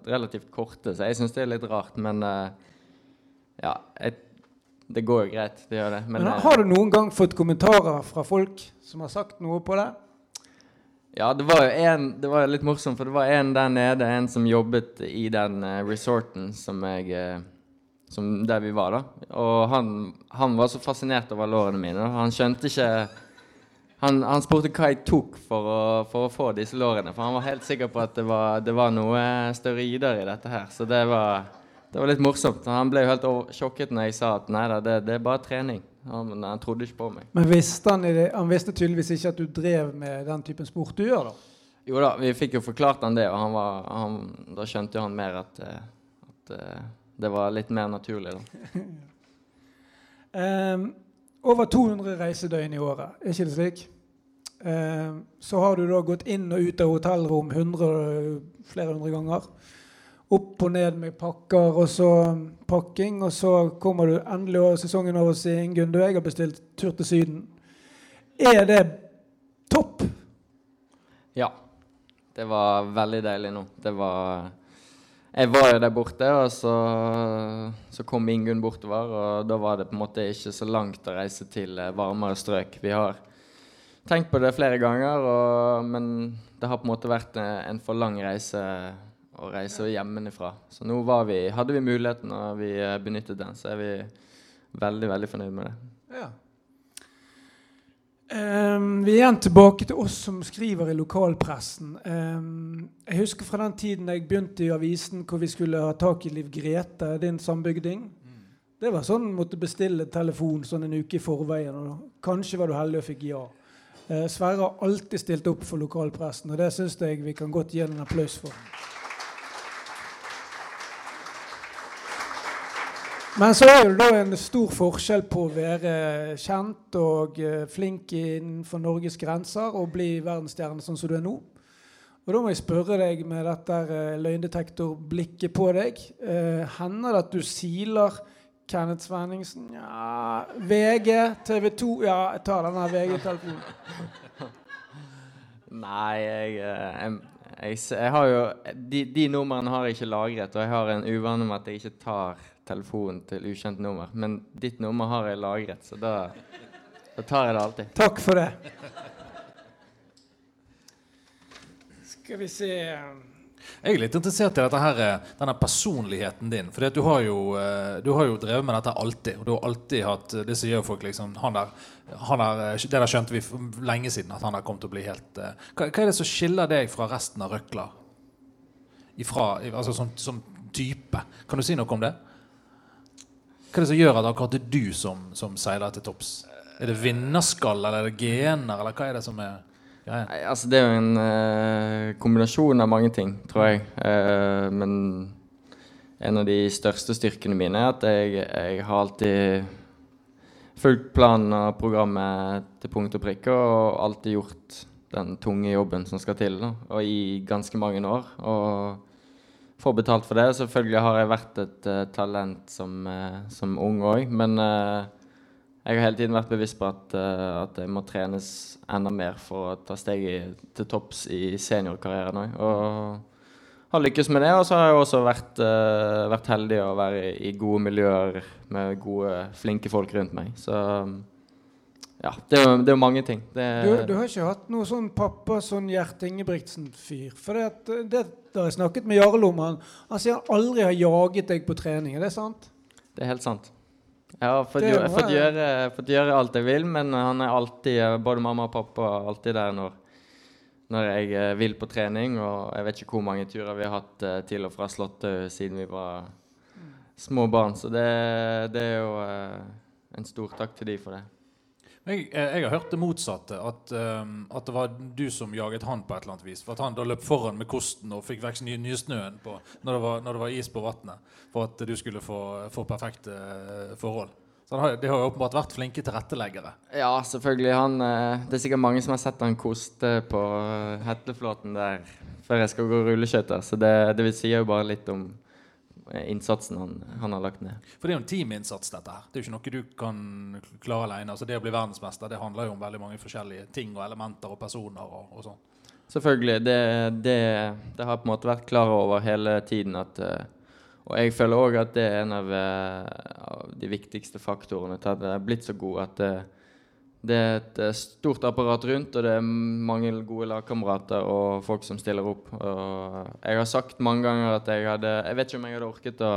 relativt korte, så jeg syns det er litt rart. Men eh, ja, jeg, det går jo greit. Det gjør det. Men, men Har du noen gang fått kommentarer fra folk som har sagt noe på det? Ja, det var jo en, det var litt morsomt, for det var en der nede, en som jobbet i den resorten som jeg som der vi var, da. Og han, han var så fascinert over lårene mine. Han skjønte ikke han, han, spurte hva jeg tok for å, for å, få disse lårene. For han var helt sikker på at det var, det var noe steroider i dette her. Så det var, det var litt morsomt. Han ble jo helt sjokket når jeg sa at nei da, det, det, er bare trening. Han, han, trodde ikke på meg. Men visste han, han, visste tydeligvis ikke at du drev med den typen sport du gjør, da? Jo da, vi fikk jo forklart han det, og var, da skjønte han mer at, eh, at, eh, det var litt mer naturlig, da. um, over 200 reisedøgn i året, er ikke det slik? Eh, så har du da gått inn og ut av hotellrom 100, flere hundre ganger. Opp og ned med pakker og så pakking. Og så kommer du endelig over sesongen over og sier Ingunn, du, jeg har bestilt tur til Syden. Er det topp? Ja. Det var veldig deilig nå. Det var jeg var jo der borte, og så, så kom Ingunn bortover. Og da var det på en måte ikke så langt å reise til eh, varmere strøk. Vi har tenkt på det flere ganger, og, men det har på en måte vært eh, en for lang reise å reise hjemmefra. Så nå vi, hadde vi muligheten, og vi eh, benyttet den. Så er vi veldig, veldig fornøyd med det. Ja. Um, vi er igjen tilbake til oss som skriver i lokalpressen. Um, jeg husker fra den tiden jeg begynte i avisen hvor vi skulle ha tak i Liv Grete, din sambygding. Mm. Det var sånn måtte bestille telefon sånn en uke i forveien. og Kanskje var du heldig og fikk ja. Uh, Sverre har alltid stilt opp for lokalpressen, og det syns jeg vi kan godt gi en applaus for. Men så er det da en stor forskjell på å være kjent og uh, flink innenfor Norges grenser og bli verdensstjerne sånn som du er nå. Og da må jeg spørre deg med dette uh, løgndetektorblikket på deg. Uh, hender det at du siler Kenneth Svenningsen? Ja VG, TV 2 Ja, jeg tar denne VG-telefonen. Nei, jeg, jeg, jeg, jeg, har jo De, de numrene har jeg ikke lagret, og jeg har en uvane med at jeg ikke tar telefonen til ukjent nummer. Men ditt nummer har jeg lagret, så da, da tar jeg det alltid. Takk for det. Skal vi se jeg er litt interessert i her, eh, denne personligheten din. For du, har jo, eh, du har jo drevet med dette alltid. Og du har alltid hatt det som gjør folk liksom han der, han der, eh, Det der skjønte vi for lenge siden, at han har kommet til å bli helt hva, hva, er det som skiller deg fra resten av røkla? Ifra, altså som, som type? Kan du si noe om det? Hva er det som gjør at akkurat det er du som, som seiler til topps? Er det vinnerskall, eller er det gener, eller hva er det som er greia? Nei, altså det er jo en uh, kombinasjon av mange ting, tror jeg. Uh, men en av de største styrkene mine er at jeg, jeg har alltid fulgt planen og programmet til punkt og prikke, og alltid gjort den tunge jobben som skal til, da, og i ganske mange år. Og får betalt for det. Selvfølgelig har jeg vært et uh, talent som, uh, som ung òg, men uh, jeg har hele tiden vært bevisst på at, at, jeg må trenes enda mer for å ta steget til topps i seniorkarrieren òg. Og har lykkes med det. Og så har jeg også vært, vært heldig å være i gode miljøer med gode, flinke folk rundt meg. Så ja, det er, jo, det mange ting. Du, du, har ikke hatt noe sånn pappa sånn Gjert Ingebrigtsen-fyr? For det, det, det har jeg snakket med Jarl om. Han, han sier han aldri har jaget deg på trening. Er det sant? Det er helt sant. Jeg har fått, gjøre, fått, gjøre, fått gjøre, alt jeg vil, men han er alltid, både mamma og pappa, er alltid der når, når jeg eh, vil på trening. Og jeg vet ikke hvor mange turer vi har hatt eh, til og fra Slåttøy siden vi var små barn. Så det, det er jo eh, en stor takk til de for det. Jeg, eh, jeg har hørt det motsatte. At, um, at det var du som jaget han på et eller annet vis. For at han da løp foran med kosten og fikk vekk nye, nye snøen på, når, det var, når det var is på vannet. For at du skulle få, få perfekte uh, forhold. Så har, de har jo åpenbart vært flinke tilretteleggere. Ja, selvfølgelig. Han, eh, det er sikkert mange som har sett han koste på eh, Hetleflåten der før jeg skal gå rulleskøyter. Så det, det vil si jo bare litt om eh, innsatsen han, han har lagt ned. For det er jo en teaminnsats, dette her. Det er jo ikke noe du kan klare alene. Altså, det å bli verdensmester det handler jo om veldig mange forskjellige ting og elementer og personer og, og sånn. Selvfølgelig. Det, det, det har på en måte vært klar over hele tiden at eh, Og jeg føler òg at det er en av, eh, av de viktigste faktorene til at jeg er blitt så god. At det, er et eh, stort apparat rundt, og det er mange gode lagkamerater og folk som stiller opp. Og jeg har sagt mange ganger at jeg hadde Jeg vet ikke om jeg hadde orket å,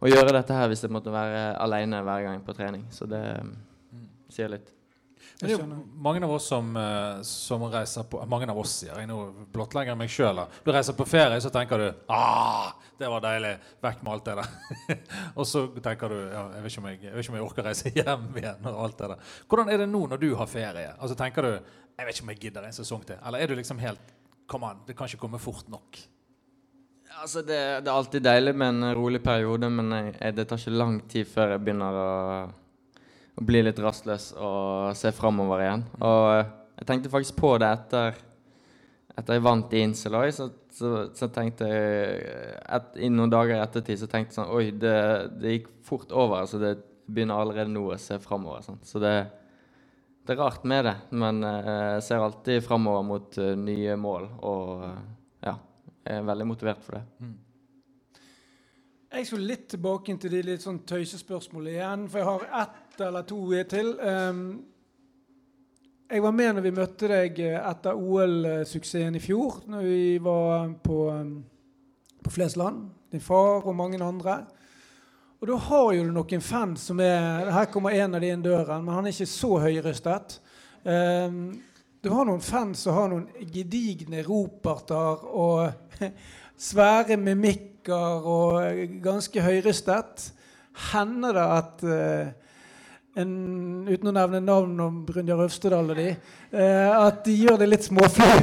å gjøre dette her hvis jeg måtte være alene hver gang på trening. Så det mm, sier litt. Det er jo mange av oss som, eh, som reiser på Mange av oss, sier jeg nå, blottlegger meg sjøl. Du reiser på ferie, så tenker du ah, det var deilig. Vekk med alt det der. og så tenker du ja, jeg, vet jeg, jeg, vet ikke om jeg orker å reise hjem igjen. og alt det der. Hvordan er det nå når du har ferie? Altså Tenker du jeg vet ikke om jeg gidder en sesong til? Eller er du liksom helt Kom an, det kan ikke komme fort nok? Altså det, det, er alltid deilig med en rolig periode, men jeg, det tar ikke lang tid før jeg begynner å bli litt rastløs og se framover igjen. Og eh, jeg tenkte faktisk på det etter etter jeg vant i Inseløy, så, så, så, tenkte jeg et, I noen dager i ettertid så tenkte jeg sånn Oi, det, det, gikk fort over. altså Det begynner allerede nå å se framover. Sånn. Så det, det, er rart med det. Men eh, jeg ser alltid framover mot uh, nye mål. Og uh, ja, jeg er veldig motivert for det. Mm. Jeg skulle litt tilbake til de litt sånn tøysespørsmålene igjen, for jeg har ett eller to til. Um, jeg var med når vi møtte deg etter OL-suksessen i fjor, når vi var på, um, på Flesland. Din far og mange andre. Og da har jo du noen fans som er Her kommer en av de inn døren, men han er ikke så høyrøstet. Um, du har noen fans som har noen gedigne roperter og svære mimikker og ganske høyrøstet. Hender det at uh, en, uten å nevne navn om Brynjar Øvstedal og de, uh, at de gjør det litt småflau?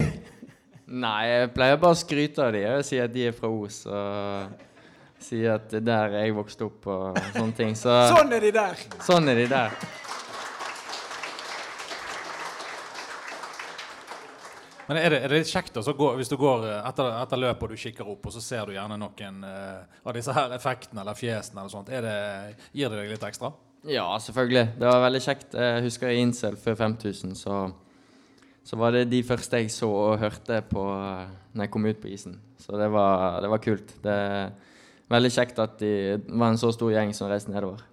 Nei, jeg pleier bare å skryte av de. Jeg sier at de er fra Os. og sier at det er der jeg vokste opp og sånne ting. Så, sånn er de der! Sånn er de der. Men er det, er det litt kjekt også, hvis du går eh, etter, etter løpet og du kikker opp, og så ser du gjerne noen uh, av disse her effektene eller fjesene eller sånt. Det, gir det deg litt ekstra? Ja, selvfølgelig. Det var veldig kjekt. Jeg husker i Incel før 5000, så, så var det de første jeg så og hørte på uh, når jeg kom ut på isen. Så det var, det var kult. Det er veldig kjekt at det var en så stor gjeng som reiste nedover.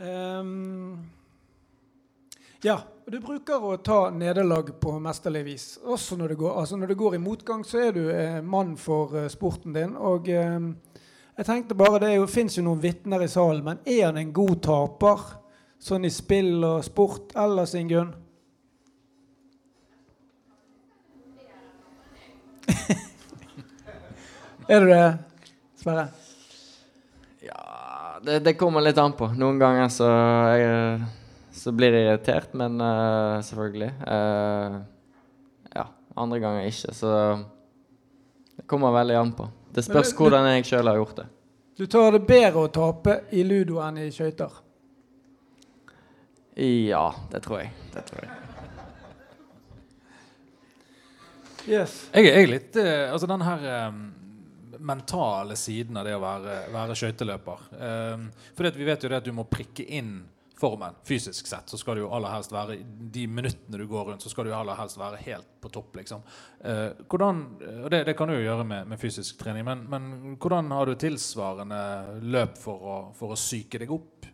Um, ja, du bruker å ta nederlag på mesterlig vis. Også når det, går, altså når det går i motgang, så er du eh, mann for eh, sporten din. Og eh, jeg tenkte bare, Det fins jo noen vitner i salen, men er han en god taper? Sånn i spill og sport ellers, Ingunn? er du det, Sverre? Ja, det, det, kommer litt an på. Noen ganger så jeg så blir jeg irritert, men uh, selvfølgelig. Uh, ja, andre ganger ikke. Så det kommer veldig an på. Det spørs du, hvordan jeg sjøl har gjort det. Du tar det bedre å tape i ludo enn i skøyter? Ja, det tror jeg. Det tror jeg. Yes. Jeg, er litt uh, Altså den her um, mentale siden av det å være, være skøyteløper. Um, for vi vet jo det at du må prikke inn formen fysisk sett, så skal du jo aller helst være de minuttene du går rundt, så skal du aller helst være helt på topp. liksom. Eh, hvordan, og det, det, kan du jo gjøre med, med fysisk trening, men, men, hvordan har du tilsvarende løp for å, for å psyke deg opp?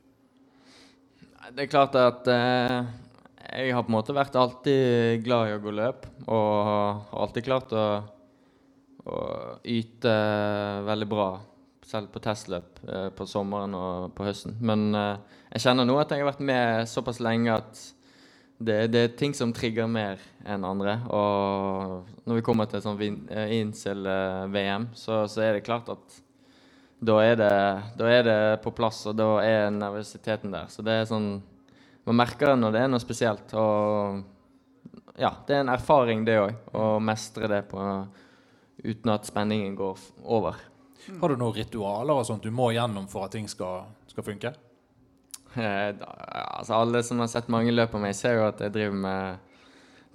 Det er klart at eh, jeg har på en måte vært alltid glad i å gå løp, og har alltid klart å, å yte veldig bra selv på testløp eh, på sommeren og på høsten. Men eh, jeg kjenner nå at jeg har vært med såpass lenge at det, det, er ting som trigger mer enn andre. Og når vi kommer til sånn incel-VM, så, så, er det klart at da er det, da er det, på plass, og da er nervøsiteten der. Så det er sånn Man merker det når det er noe spesielt. Og ja, det er en erfaring, det òg, å mestre det på, uten at spenningen går over. Har du noen ritualer og sånt du må gjennom for at ting skal, skal funke? Eh, altså Alle som har sett mange løp av meg, ser jo at jeg driver med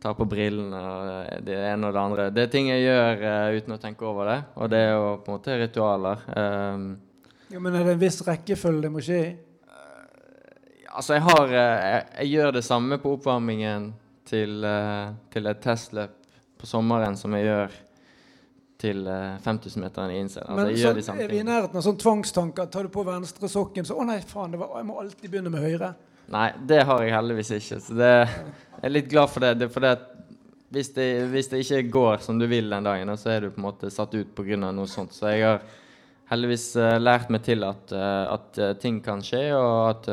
tar på brillene og det ene og det andre. Det er ting jeg gjør uh, uten å tenke over det, og det er jo på en måte ritualer. Um, ja, Men er det en viss rekkefølge det må skje i? Uh, altså, jeg har uh, jeg, jeg, gjør det samme på oppvarmingen til, til et testløp på sommeren som jeg gjør til 5000-meteren i innsiden. Altså, Men sånn er vi i nærheten av sånn tvangstanker? Tar du på venstre sokken, så Å nei, faen, var, jeg må alltid begynne med høyre. Nei, det har jeg heldigvis ikke. Så det, jeg er litt glad for det. det, for det hvis, det hvis det ikke går som du vil den dagen, så er du på en måte satt ut pga. noe sånt. Så jeg har heldigvis uh, lært meg til at, uh, at ting kan skje, og at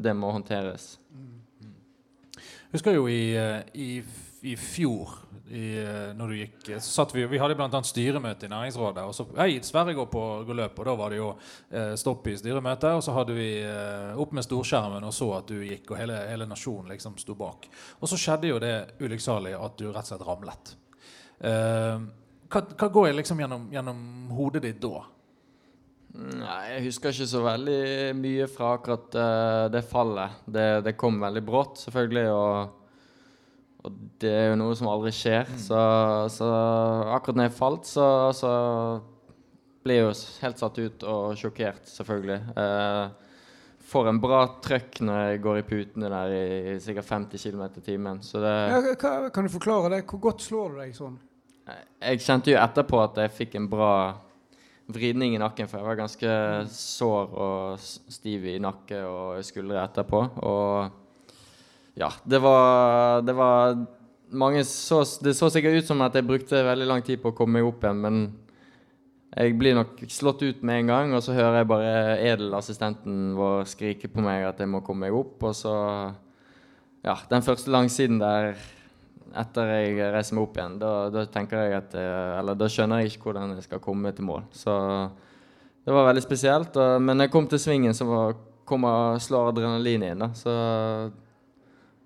det må håndteres. Husker jo i, i, i fjor i, eh, når du gikk, så satt Vi vi hadde bl.a. styremøte i Næringsrådet. og så, Hei, Sverre går på går løp, og da var det jo eh, stopp i styremøtet. Og så hadde vi eh, opp med storskjermen og så at du gikk, og hele, hele nasjonen liksom sto bak. Og så skjedde jo det ulykksalige at du rett og slett ramlet. Eh, hva, hva, går liksom gjennom, gjennom hodet ditt da? Nei, Jeg husker ikke så veldig mye fra akkurat uh, det fallet. Det, det, kom veldig brått, selvfølgelig. og og det er jo noe som aldri skjer. Mm. Så, så, akkurat når jeg falt, så, så ble jeg jo helt satt ut og sjokkert, selvfølgelig. Eh, får en bra trøkk når jeg går i putene der i, i sikkert 50 km i timen. Ja, kan du forklare det? Hvor godt slår du deg sånn? Jeg kjente jo etterpå at jeg fikk en bra vridning i nakken, for jeg var ganske sår og stiv i nakke og skuldre etterpå. Og ja, det var, det var mange så, Det så sikkert ut som at jeg brukte veldig lang tid på å komme meg opp igjen, men jeg blir nok slått ut med en gang, og så hører jeg bare edelassistenten vår skrike på meg at jeg må komme meg opp, og så Ja, den første langsiden der etter jeg reiser meg opp igjen, da, da tenker jeg at Eller da skjønner jeg ikke hvordan jeg skal komme til mål. Så det var veldig spesielt. Og, men jeg kom til svingen, så var, kom og slår adrenalin inn. da, så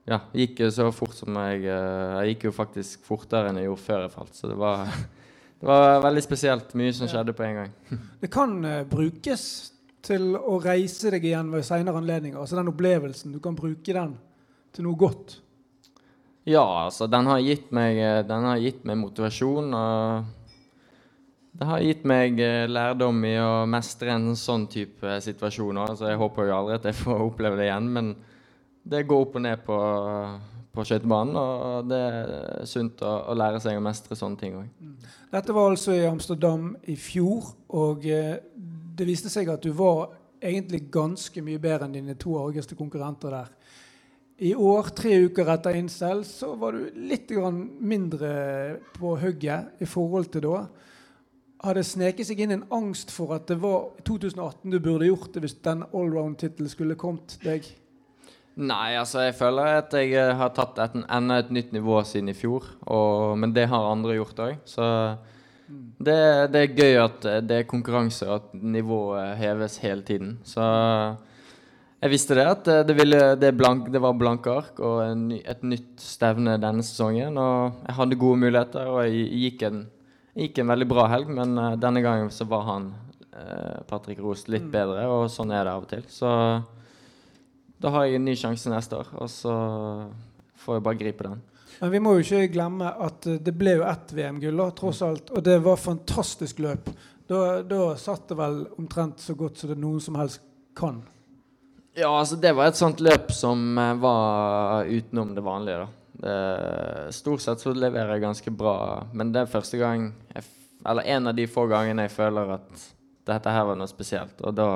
ja, gikk jo så fort som jeg eh, Jeg gikk jo faktisk fortere enn jeg gjorde før jeg falt. Så det var, det var veldig spesielt. Mye som skjedde på en gang. Det kan uh, brukes til å reise deg igjen ved senere anledninger. Altså den opplevelsen. Du kan bruke den til noe godt. Ja, altså den har gitt meg, eh, den har gitt meg motivasjon. og det har gitt meg lærdom i å mestre en sånn type situasjoner. Altså, jeg håper jo aldri at jeg får oppleve det igjen, men det går opp og ned på, på skøytebanen. Og det er sunt å, å, lære seg å mestre sånne ting òg. Mm. Dette var altså i Amsterdam i fjor, og eh, det viste seg at du var egentlig ganske mye bedre enn dine to argeste konkurrenter der. I år, tre uker etter incel, så var du litt mindre på hugget i forhold til da. Har det sneket seg inn en angst for at det var 2018 du burde gjort det hvis den allround-tittelen skulle kommet deg? Nei, altså jeg føler at jeg eh, har tatt et, enda et nytt nivå siden i fjor. Og, men det har andre gjort òg. Så det, det, er gøy at eh, det er konkurranse, og at nivået heves hele tiden. Så jeg visste det, at eh, det, ville, det, blank, det var blanke ark og en, et nytt stevne denne sesongen. Og jeg hadde gode muligheter, og jeg gikk en, gikk en veldig bra helg. Men denne gangen så var han, Patrick Rost, litt mm. bedre, og sånn er det av og til. Så da har jeg en ny sjanse neste år, og så får jeg bare gripe den. Men vi må jo ikke glemme at eh, det ble jo ett VM-gull, tross mm. alt. Og det var fantastisk løp. Da, da satt det vel omtrent så godt som det noen som helst kan. Ja, altså det var et sånt løp som eh, var utenom det vanlige, da. Det, stort sett så leverer jeg ganske bra, men det er første gang jeg, Eller en av de få gangene jeg føler at dette her var noe spesielt. Og da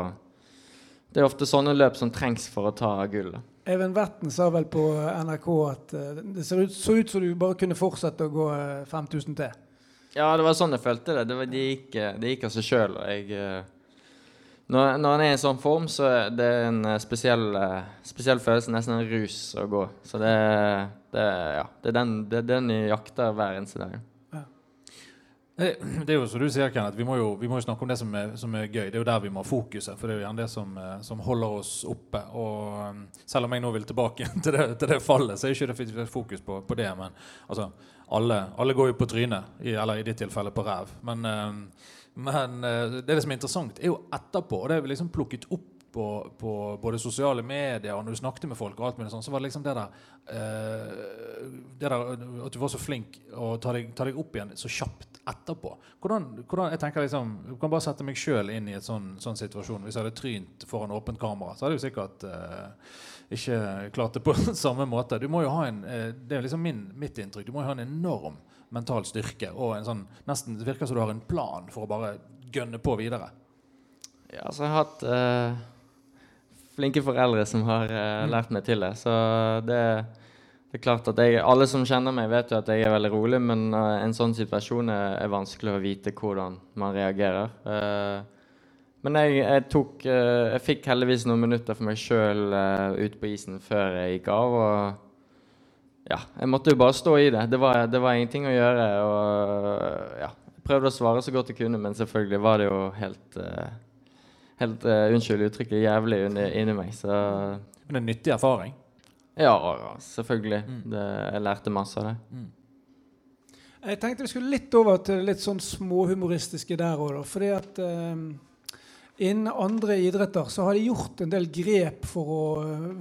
det er ofte sånne løp som trengs for å ta gullet. Even Vetten sa vel på NRK at uh, det så ut, så ut som du bare kunne fortsette å gå 5000 eh, til. Ja, det var sånn jeg følte det. Det, var, det, gikk, eh, det gikk, av seg sjøl. Når, når han er i sånn form, så er det en eh, spesiell, eh, spesiell følelse, nesten en rus, å gå. Så det, det, ja, det, er, den, det er den jeg jakter hver eneste dag. Det, det er jo som du sier, Kenneth, vi må jo, vi må jo snakke om det som er, som er, gøy. Det er jo der vi må ha fokuset. For det er jo gjerne det som, eh, som holder oss oppe. Og um, selv om jeg nå vil tilbake til det, til det fallet, så er ikke det fokus på, på det. Men altså, alle, alle, går jo på trynet, i, eller i ditt tilfelle på ræv. Men men det, det som er interessant, er jo etterpå. Og det er vi liksom plukket opp på, på, både sosiale medier og når du snakket med folk, og alt mulig sånn, så var det liksom det der, uh, det der At du var så flink å ta deg, ta deg, opp igjen så kjapt etterpå. Hvordan, hvordan jeg tenker liksom, Du kan bare sette meg sjøl inn i en sånn, sånn, situasjon. Hvis jeg hadde trynt foran åpent kamera, så hadde jeg sikkert uh, ikke klart det på samme måte. Du må jo ha en, Det er liksom min, mitt inntrykk. Du må jo ha en enorm mental styrke og en sånn, nesten det virker som du har en plan for å bare gønne på videre. Ja, så jeg har hatt uh, flinke foreldre som har uh, lært meg til det. Så det, det er klart at jeg, Alle som kjenner meg, vet jo at jeg er veldig rolig, men uh, en sånn situasjon er, er, vanskelig å vite hvordan man reagerer. men jeg, jeg, tok Jeg fikk heldigvis noen minutter for meg sjøl ute på isen før jeg gikk av. og ja, jeg måtte jo bare stå i det. Det var, det var ingenting å gjøre. Og ja, jeg prøvde å svare så godt jeg kunne, men selvfølgelig var det jo helt uh, Helt, uh, Unnskyld uttrykket, jævlig inni meg. Så Men det er en nyttig erfaring? Ja, selvfølgelig. Mm. Det, jeg lærte masse av det. Mm. Jeg tenkte vi skulle litt over til litt sånn småhumoristiske der òg, fordi at um, Innen andre idretter så har de gjort en del grep for å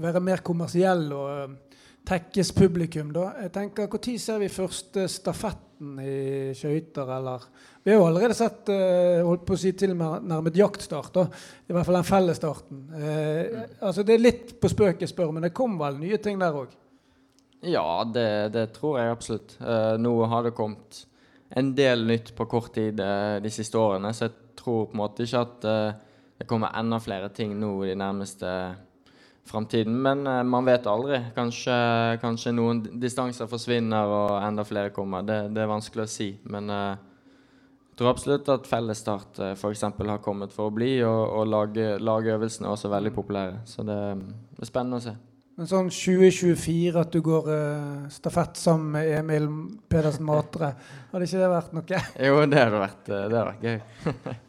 være mer kommersielle og tekkes publikum, da. Jeg tenker, Når ser vi første stafetten i skøyter, eller Vi har jo allerede sett uh, holdt på å si til nærmet jaktstart, da. I hvert fall den fellesstarten. Uh, altså, det er litt på spøk jeg spør, men det kom vel nye ting der òg? Ja, det, det, tror jeg absolutt. Uh, nå har det kommet en del nytt på kort tid de siste årene, så jeg tror på en måte ikke at det kommer enda flere ting nå de nærmeste framtiden. Men uh, man vet aldri. Kanskje, kanskje, noen distanser forsvinner og enda flere kommer. Det, det er vanskelig å si. Men uh, jeg tror absolutt at fellesstart uh, f.eks. har kommet for å bli, og, og lage, lagøvelsene er også veldig populære. Så det, det, er spennende å se. Men sånn 2024, at du går uh, stafett sammen med Emil Pedersen Matre, hadde ikke det vært noe? jo, det hadde vært, det hadde vært gøy.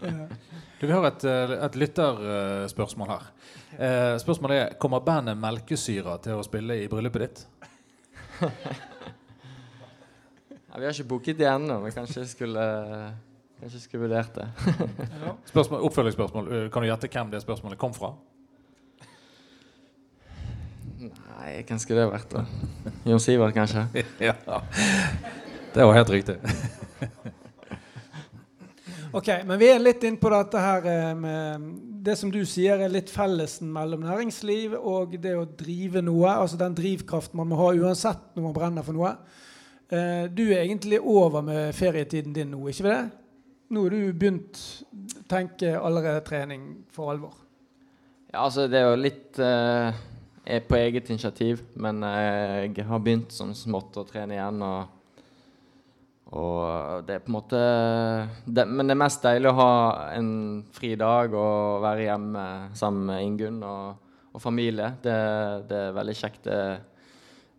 du, vi har et, et lytterspørsmål her. Eh, spørsmålet er kommer bandet Melkesyra til å spille i bryllupet ditt? ja, vi har ikke booket det ennå, men kanskje skulle Kanskje skulle vurdert det. Spørsmål, oppfølgingsspørsmål. Eh, kan du gjette hvem det spørsmålet kom fra? Nei, hvem skulle det vært? da? Jon Sivert, kanskje? ja. Det var helt riktig. ok, men vi er litt inne på dette her eh, med det som du sier, er litt fellesen mellom næringsliv og det å drive noe. Altså den drivkraften man må ha uansett når man brenner for noe. Eh, du er egentlig over med ferietiden din nå, ikke det? Nå har du begynt å tenke allerede trening for alvor. Ja, altså det er jo litt eh, på eget initiativ, men eh, jeg har begynt som smått å trene igjen. og og det er på en måte det, Men det er mest deilig å ha en fri dag og være hjemme sammen med Ingunn og, og familie. Det, det, er veldig kjekt. Det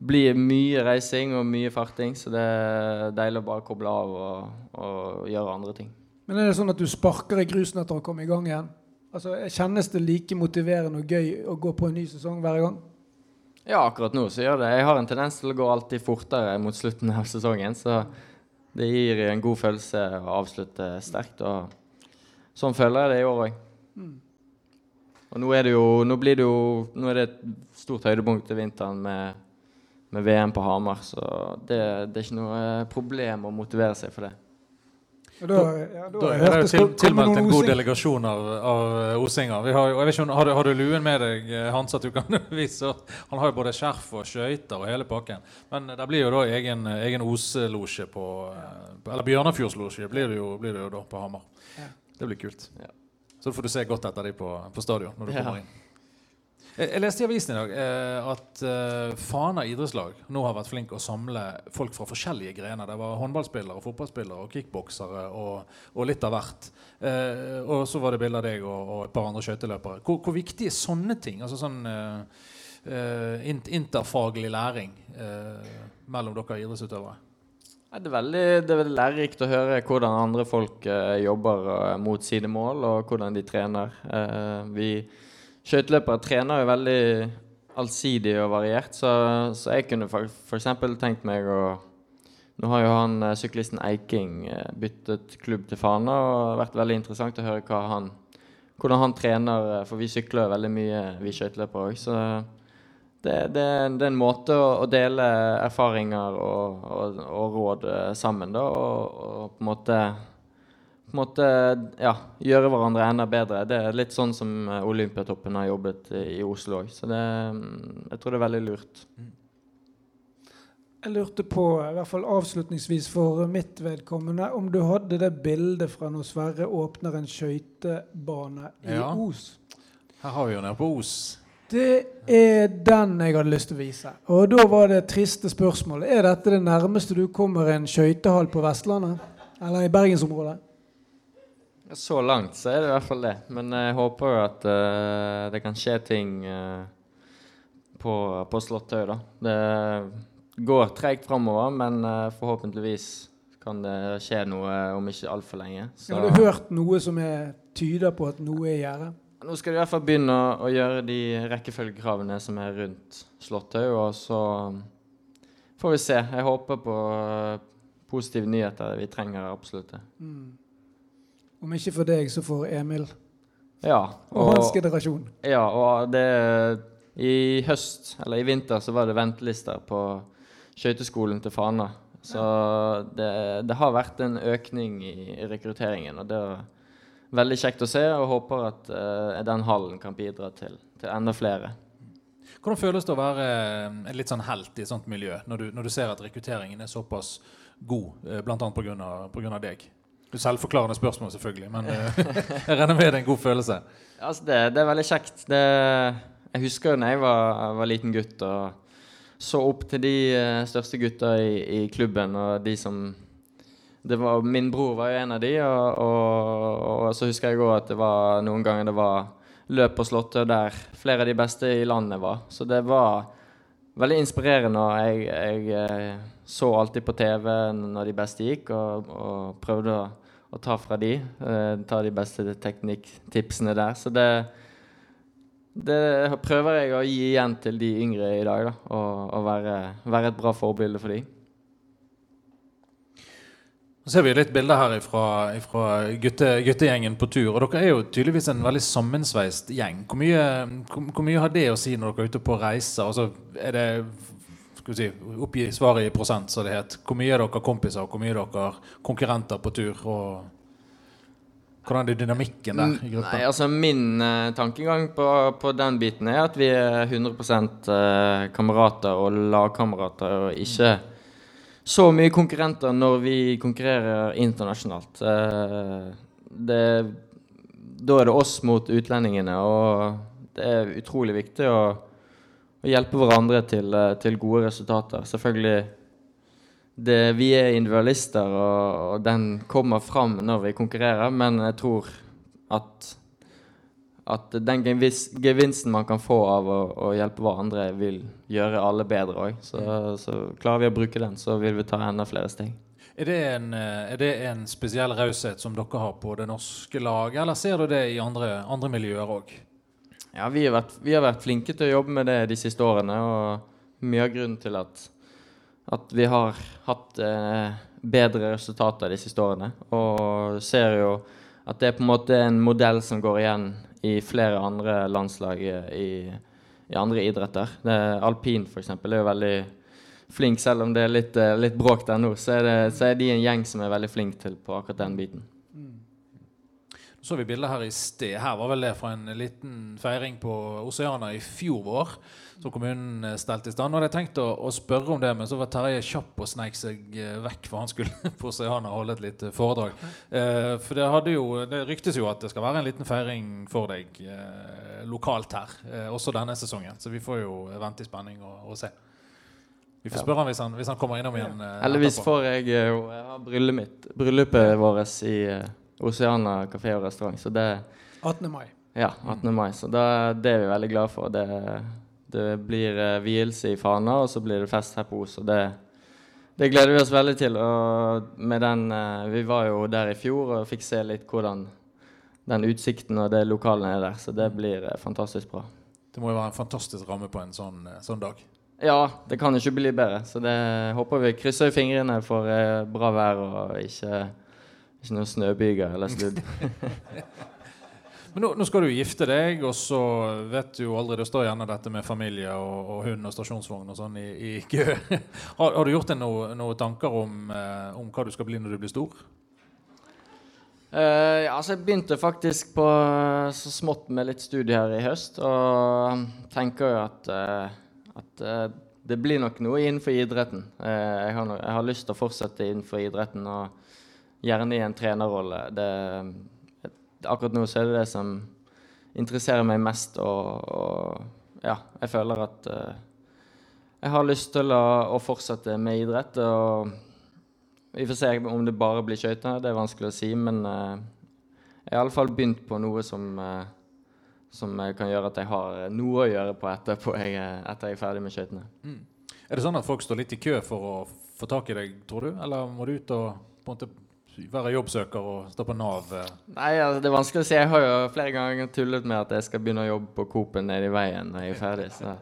blir mye reising og mye farting, så det er deilig å bare koble av og, og gjøre andre ting. Men er det sånn at du sparker i grusen etter å komme i gang igjen? Altså, Kjennes det like motiverende og gøy å gå på en ny sesong hver gang? Ja, akkurat nå så gjør det. Jeg har en tendens til å gå alltid fortere mot slutten av sesongen. så det gir en god følelse å avslutte sterkt. og Sånn føler jeg det i år òg. Mm. Og nå er det jo Nå blir det jo Nå er det et stort høydepunkt til vinteren med, med VM på Hamar, så det, det, er ikke noe problem å motivere seg for det. Da, ja, da, da er det til, tilmeldt en god delegasjon av, av osinger. Vi har, jeg vet ikke, har, du, har du luen med deg, eh, Hans? at du kan vise? Han har jo både skjerf og skøyter og hele pakken. Men det blir jo da egen, egen Oselosje på Eller Bjørnafjordslosje blir, blir det jo da på Hamar. Det blir kult. Så får du se godt etter dem på, på stadion når du kommer inn. Jeg, jeg leste i avisen i dag eh, at eh, Fana idrettslag nå har vært flink å samle folk fra forskjellige grener. Det var håndballspillere, fotballspillere og kickboksere og, og, litt av hvert. Eh, og så var det bilde av deg og, og, et par andre skøyteløpere. Hvor, hvor viktig er sånne ting? Altså sånn eh, eh, interfaglig læring eh, mellom dere idrettsutøvere? Det er, veldig, det er veldig lærerikt å høre hvordan andre folk jobber mot sine mål, og hvordan de trener. Vi skøyteløpere trener jo veldig allsidig og variert, så, så jeg kunne f.eks. tenkt meg å Nå har jo han syklisten Eiking byttet klubb til Fana, og det har vært veldig interessant å høre han, hvordan han trener, for vi sykler veldig mye, vi skøyteløpere òg. Så det, det, det, er en måte å, å dele erfaringer og, og, og, råd eh, sammen, da, og, og på en måte, på en måte ja, gjøre hverandre enda bedre. Det er litt sånn som eh, Olympiatoppen har jobbet i Oslo òg. Så det, mm, jeg tror det er veldig lurt. Jeg lurte på, i hvert fall avslutningsvis for mitt vedkommende, om du hadde det bildet fra når Sverre åpner en skøytebane i ja. Os. Her har vi jo nede på Os. Det er den jeg hadde lyst til å vise. Og da var det triste spørsmålet. Er dette det nærmeste du kommer en skøytehall på Vestlandet? Eller i bergensområdet? Så langt så er det i hvert fall det. Men jeg håper jo at uh, det kan skje ting uh, på, på Slåttøy, da. Det går tregt framover, men uh, forhåpentligvis kan det skje noe om ikke altfor lenge. Så. Har du hørt noe som er, tyder på at noe er i gjære? Nå skal de i hvert fall begynne å, gjøre de rekkefølgekravene som er rundt Slåttøy, og så får vi se. Jeg håper på positive nyheter. Vi trenger absolutt det. Mm. Om ikke for deg, så for Emil ja, og, og hans generasjon. Ja, og det I høst, eller i vinter, så var det ventelister på skøyteskolen til Fana. Så det, det, har vært en økning i rekrutteringen. og det er veldig kjekt å se, og håper at uh, den hallen kan bidra til, til, enda flere. Hvordan føles det å være eh, en litt sånn helt i et sånt miljø, når du, når du ser at rekrutteringen er såpass god, uh, bl.a. pga. deg? Selvforklarende spørsmål, selvfølgelig, men uh, jeg regner med det er en god følelse. Altså, det, det er veldig kjekt. Det, jeg husker da jeg var, var, liten gutt og så opp til de største gutta i, i klubben, og de som var, min bror var jo en av de, og, og, og så husker jeg òg at det var noen ganger det var løp på Slottet der flere av de beste i landet var. Så det var veldig inspirerende. og Jeg, jeg eh, så alltid på TV når de beste gikk, og, og prøvde å, å, ta fra de. Eh, ta de beste teknikktipsene der. Så det, det prøver jeg å gi igjen til de yngre i dag. da, Og, og være, være et bra forbilde for dem. Så ser vi litt bilder her fra, gutte, guttegjengen på tur. Og dere er jo tydeligvis en veldig sammensveist gjeng. Hvor mye, hvor, hvor mye, har det å si når dere er ute på reise? Altså, er det skal vi si, Oppgi svaret i prosent, så det het. Hvor mye er dere kompiser, og hvor mye er dere konkurrenter på tur? og hvordan er dynamikken der i gruppa? Nei, altså Min uh, tankegang på, på, den biten er at vi er 100 uh, eh, kamerater og lagkamerater, og ikke så mye konkurrenter når vi konkurrerer internasjonalt. Eh, det, da er det oss mot utlendingene, og det er utrolig viktig å, å hjelpe hverandre til, eh, til, gode resultater. Selvfølgelig det, Vi er individualister, og, og den kommer fram når vi konkurrerer, men jeg tror at at den gevinsten man kan få av å, å hjelpe hverandre, vil gjøre alle bedre òg. Så, så, klarer vi å bruke den, så vil vi ta enda flere steg. Er det en, eh, er det en spesiell raushet som dere har på det norske laget, eller ser du det i andre, andre miljøer òg? Ja, vi har, vært, vi har, vært, flinke til å jobbe med det de siste årene, og mye av grunnen til at, at vi har hatt eh, bedre resultater de siste årene. Og ser jo at det er på en måte en modell som går igjen i flere andre landslag i, i andre idretter. Det, alpin f.eks. er jo veldig flink, selv om det er litt, eh, litt bråk der nå. Så er, det, så er, de en gjeng som er veldig flink til på akkurat den biten. Så vi bilder her i sted. Her var vel det fra en liten feiring på Oceana i fjor vår. Som kommunen eh, stelte i stand. Og jeg tenkt å, å, spørre om det, men så var Terje kjapp og sneik seg eh, vekk, for han skulle på Oceana holde et lite foredrag. Eh, for det, hadde jo, det ryktes jo at det skal være en liten feiring for deg eh, lokalt her, eh, også denne sesongen. Så vi får jo vente i spenning og, og se. Vi får spørre ham hvis han, hvis han kommer innom igjen. Eh, Heldigvis får jeg jo Jeg har bryllupet, bryllupet vårt i Oceana kafé og restaurant. Så det 18. mai. Ja, 18. mai. Så det, det er vi veldig glad for. Det, det blir uh, vielse i Fana, og så blir det fest her på Os. Og det, det, gleder vi oss veldig til. Og med den uh, Vi var jo der i fjor og fikk se litt hvordan den utsikten og det lokalene er der. Så det blir uh, fantastisk bra. Det må jo være en fantastisk ramme på en sånn, sånn dag. Ja, det kan ikke bli bedre. Så det håper vi krysser fingrene for bra vær og ikke ikke noen snøbyger eller sludd. Men nå, nå, skal du gifte deg, og så vet du jo aldri Det står gjerne dette med familie og, og hund og stasjonsvogn og sånn i, i kø. har, har, du gjort deg noen noe tanker om, eh, om, hva du skal bli når du blir stor? Uh, ja, altså Jeg begynte faktisk på så smått med litt studie her i høst, og tenker jo at, uh, at uh, det blir nok noe innenfor idretten. Jeg har, no jeg, har lyst til å fortsette innenfor idretten. og gjerne i en trenerrolle. Akkurat nå så er det det som interesserer meg mest. Og, og ja, jeg føler at uh, jeg har lyst til å, å, fortsette med idrett. og Vi får se om det bare blir skøyter. Det er vanskelig å si. Men uh, jeg har i alle fall begynt på noe som, uh, som kan gjøre at jeg har noe å gjøre på etterpå jeg, etter jeg er ferdig med skøytene. Mm. Er det sånn at folk står litt i kø for å få tak i deg, tror du? Eller må du ut og på en måte være jobbsøker og stå på Nav? Eh? Nei, altså, det er vanskelig å si. Jeg har jo flere ganger tullet med at jeg skal begynne å jobbe på Coop-en nede i veien når jeg er ferdig. Så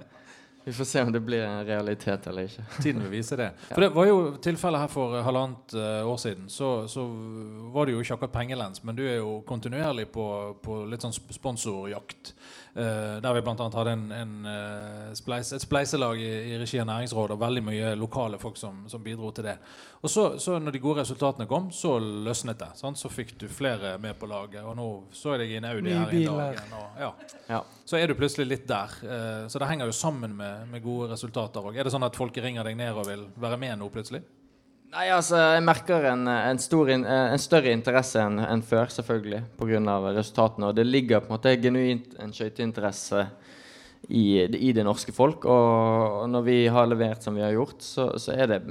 vi får se om det blir en realitet eller ikke. Tiden vil vise det. For det var jo tilfellet her for halvannet uh, år siden. Så, så, var det jo ikke akkurat pengelens, men du er jo kontinuerlig på, på litt sånn sponsorjakt. Uh, der vi bl.a. hadde en, en uh, spleis, et spleiselag i, i, regi av Næringsrådet og veldig mye lokale folk som, som bidro til det. Og så, så, når de gode resultatene kom, så løsnet det. Sant? Så fikk du flere med på laget. Og nå så jeg deg i en Audi her i dag. Ja. Ja. Så er du plutselig litt der. Uh, så det henger jo sammen med, med gode resultater òg. Er det sånn at folk ringer deg ned og vil være med nå plutselig? Nei, altså, Jeg merker en, en, in, en større interesse enn en før, selvfølgelig, pga. resultatene. Og det ligger på en måte genuint en skøyteinteresse i, i, det norske folk. Og, når vi har levert som vi har gjort, så, så er det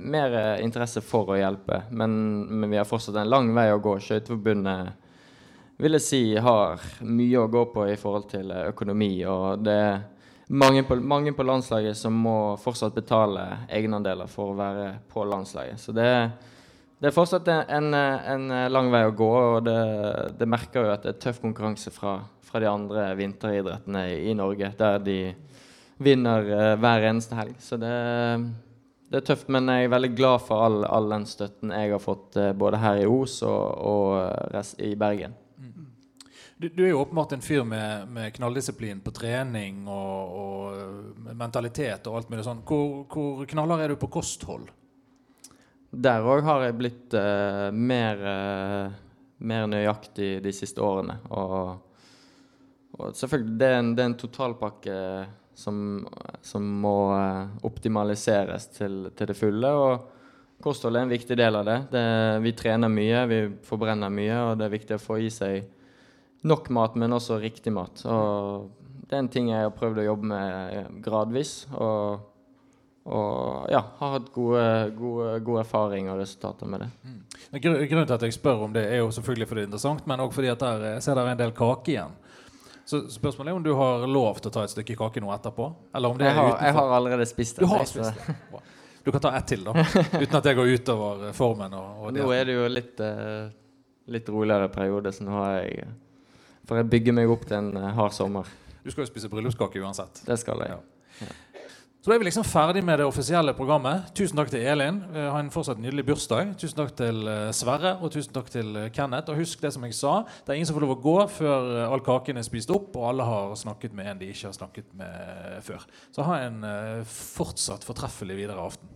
mer interesse for å hjelpe. Men, men, vi har fortsatt en lang vei å gå. Skøyteforbundet vil jeg si har mye å gå på i forhold til økonomi. og det mange på, mange på, landslaget som må fortsatt betale egenandeler for å være på landslaget. Så det, det er fortsatt en, en, lang vei å gå, og det, det, merker jo at det er tøff konkurranse fra, fra de andre vinteridrettene i Norge, der de vinner uh, hver eneste helg. Så det, det, er tøft, men jeg er veldig glad for all, all den støtten jeg har fått uh, både her i Os og, og i Bergen. Du, du, er jo åpenbart en fyr med, med knalldisiplin på trening og, og, mentalitet og alt mulig sånn. Hvor, hvor knallhard er du på kosthold? Der òg har jeg blitt uh, mer, uh, mer, nøyaktig de siste årene. Og, og selvfølgelig, det er en, det er en totalpakke som, som må uh, optimaliseres til, til, det fulle. Og kosthold er en viktig del av det. det. Vi trener mye, vi forbrenner mye, og det er viktig å få i seg nok mat, men også riktig mat. Og det er en ting jeg har prøvd å jobbe med eh, gradvis. Og, og ja, har hatt gode, gode, gode erfaringer og resultater med det. Mm. Grunnen til at jeg spør om det, er jo selvfølgelig fordi det er interessant, men òg fordi at der, jeg ser der er en del kake igjen. Så spørsmålet er om du har lov til å ta et stykke kake nå etterpå? Eller om det jeg, har, er jeg har allerede spist det. Du har spist det. Du kan ta ett til, da. Uten at jeg går utover formen. Og, og nå er det jo litt, uh, litt roligere periode, så nå har jeg for jeg bygger meg opp til en uh, hard sommer. Du skal jo spise bryllupskake uansett. Det skal jeg. Ja. Så da er vi liksom ferdig med det offisielle programmet. Tusen takk til Elin. Ha en fortsatt nydelig bursdag. Tusen takk til uh, Sverre, og tusen takk til Kenneth. Og husk det som jeg sa, det er ingen som får lov å gå før all kaken er spist opp, og alle har snakket med en de ikke har snakket med før. Så ha en fortsatt fortreffelig videre aften.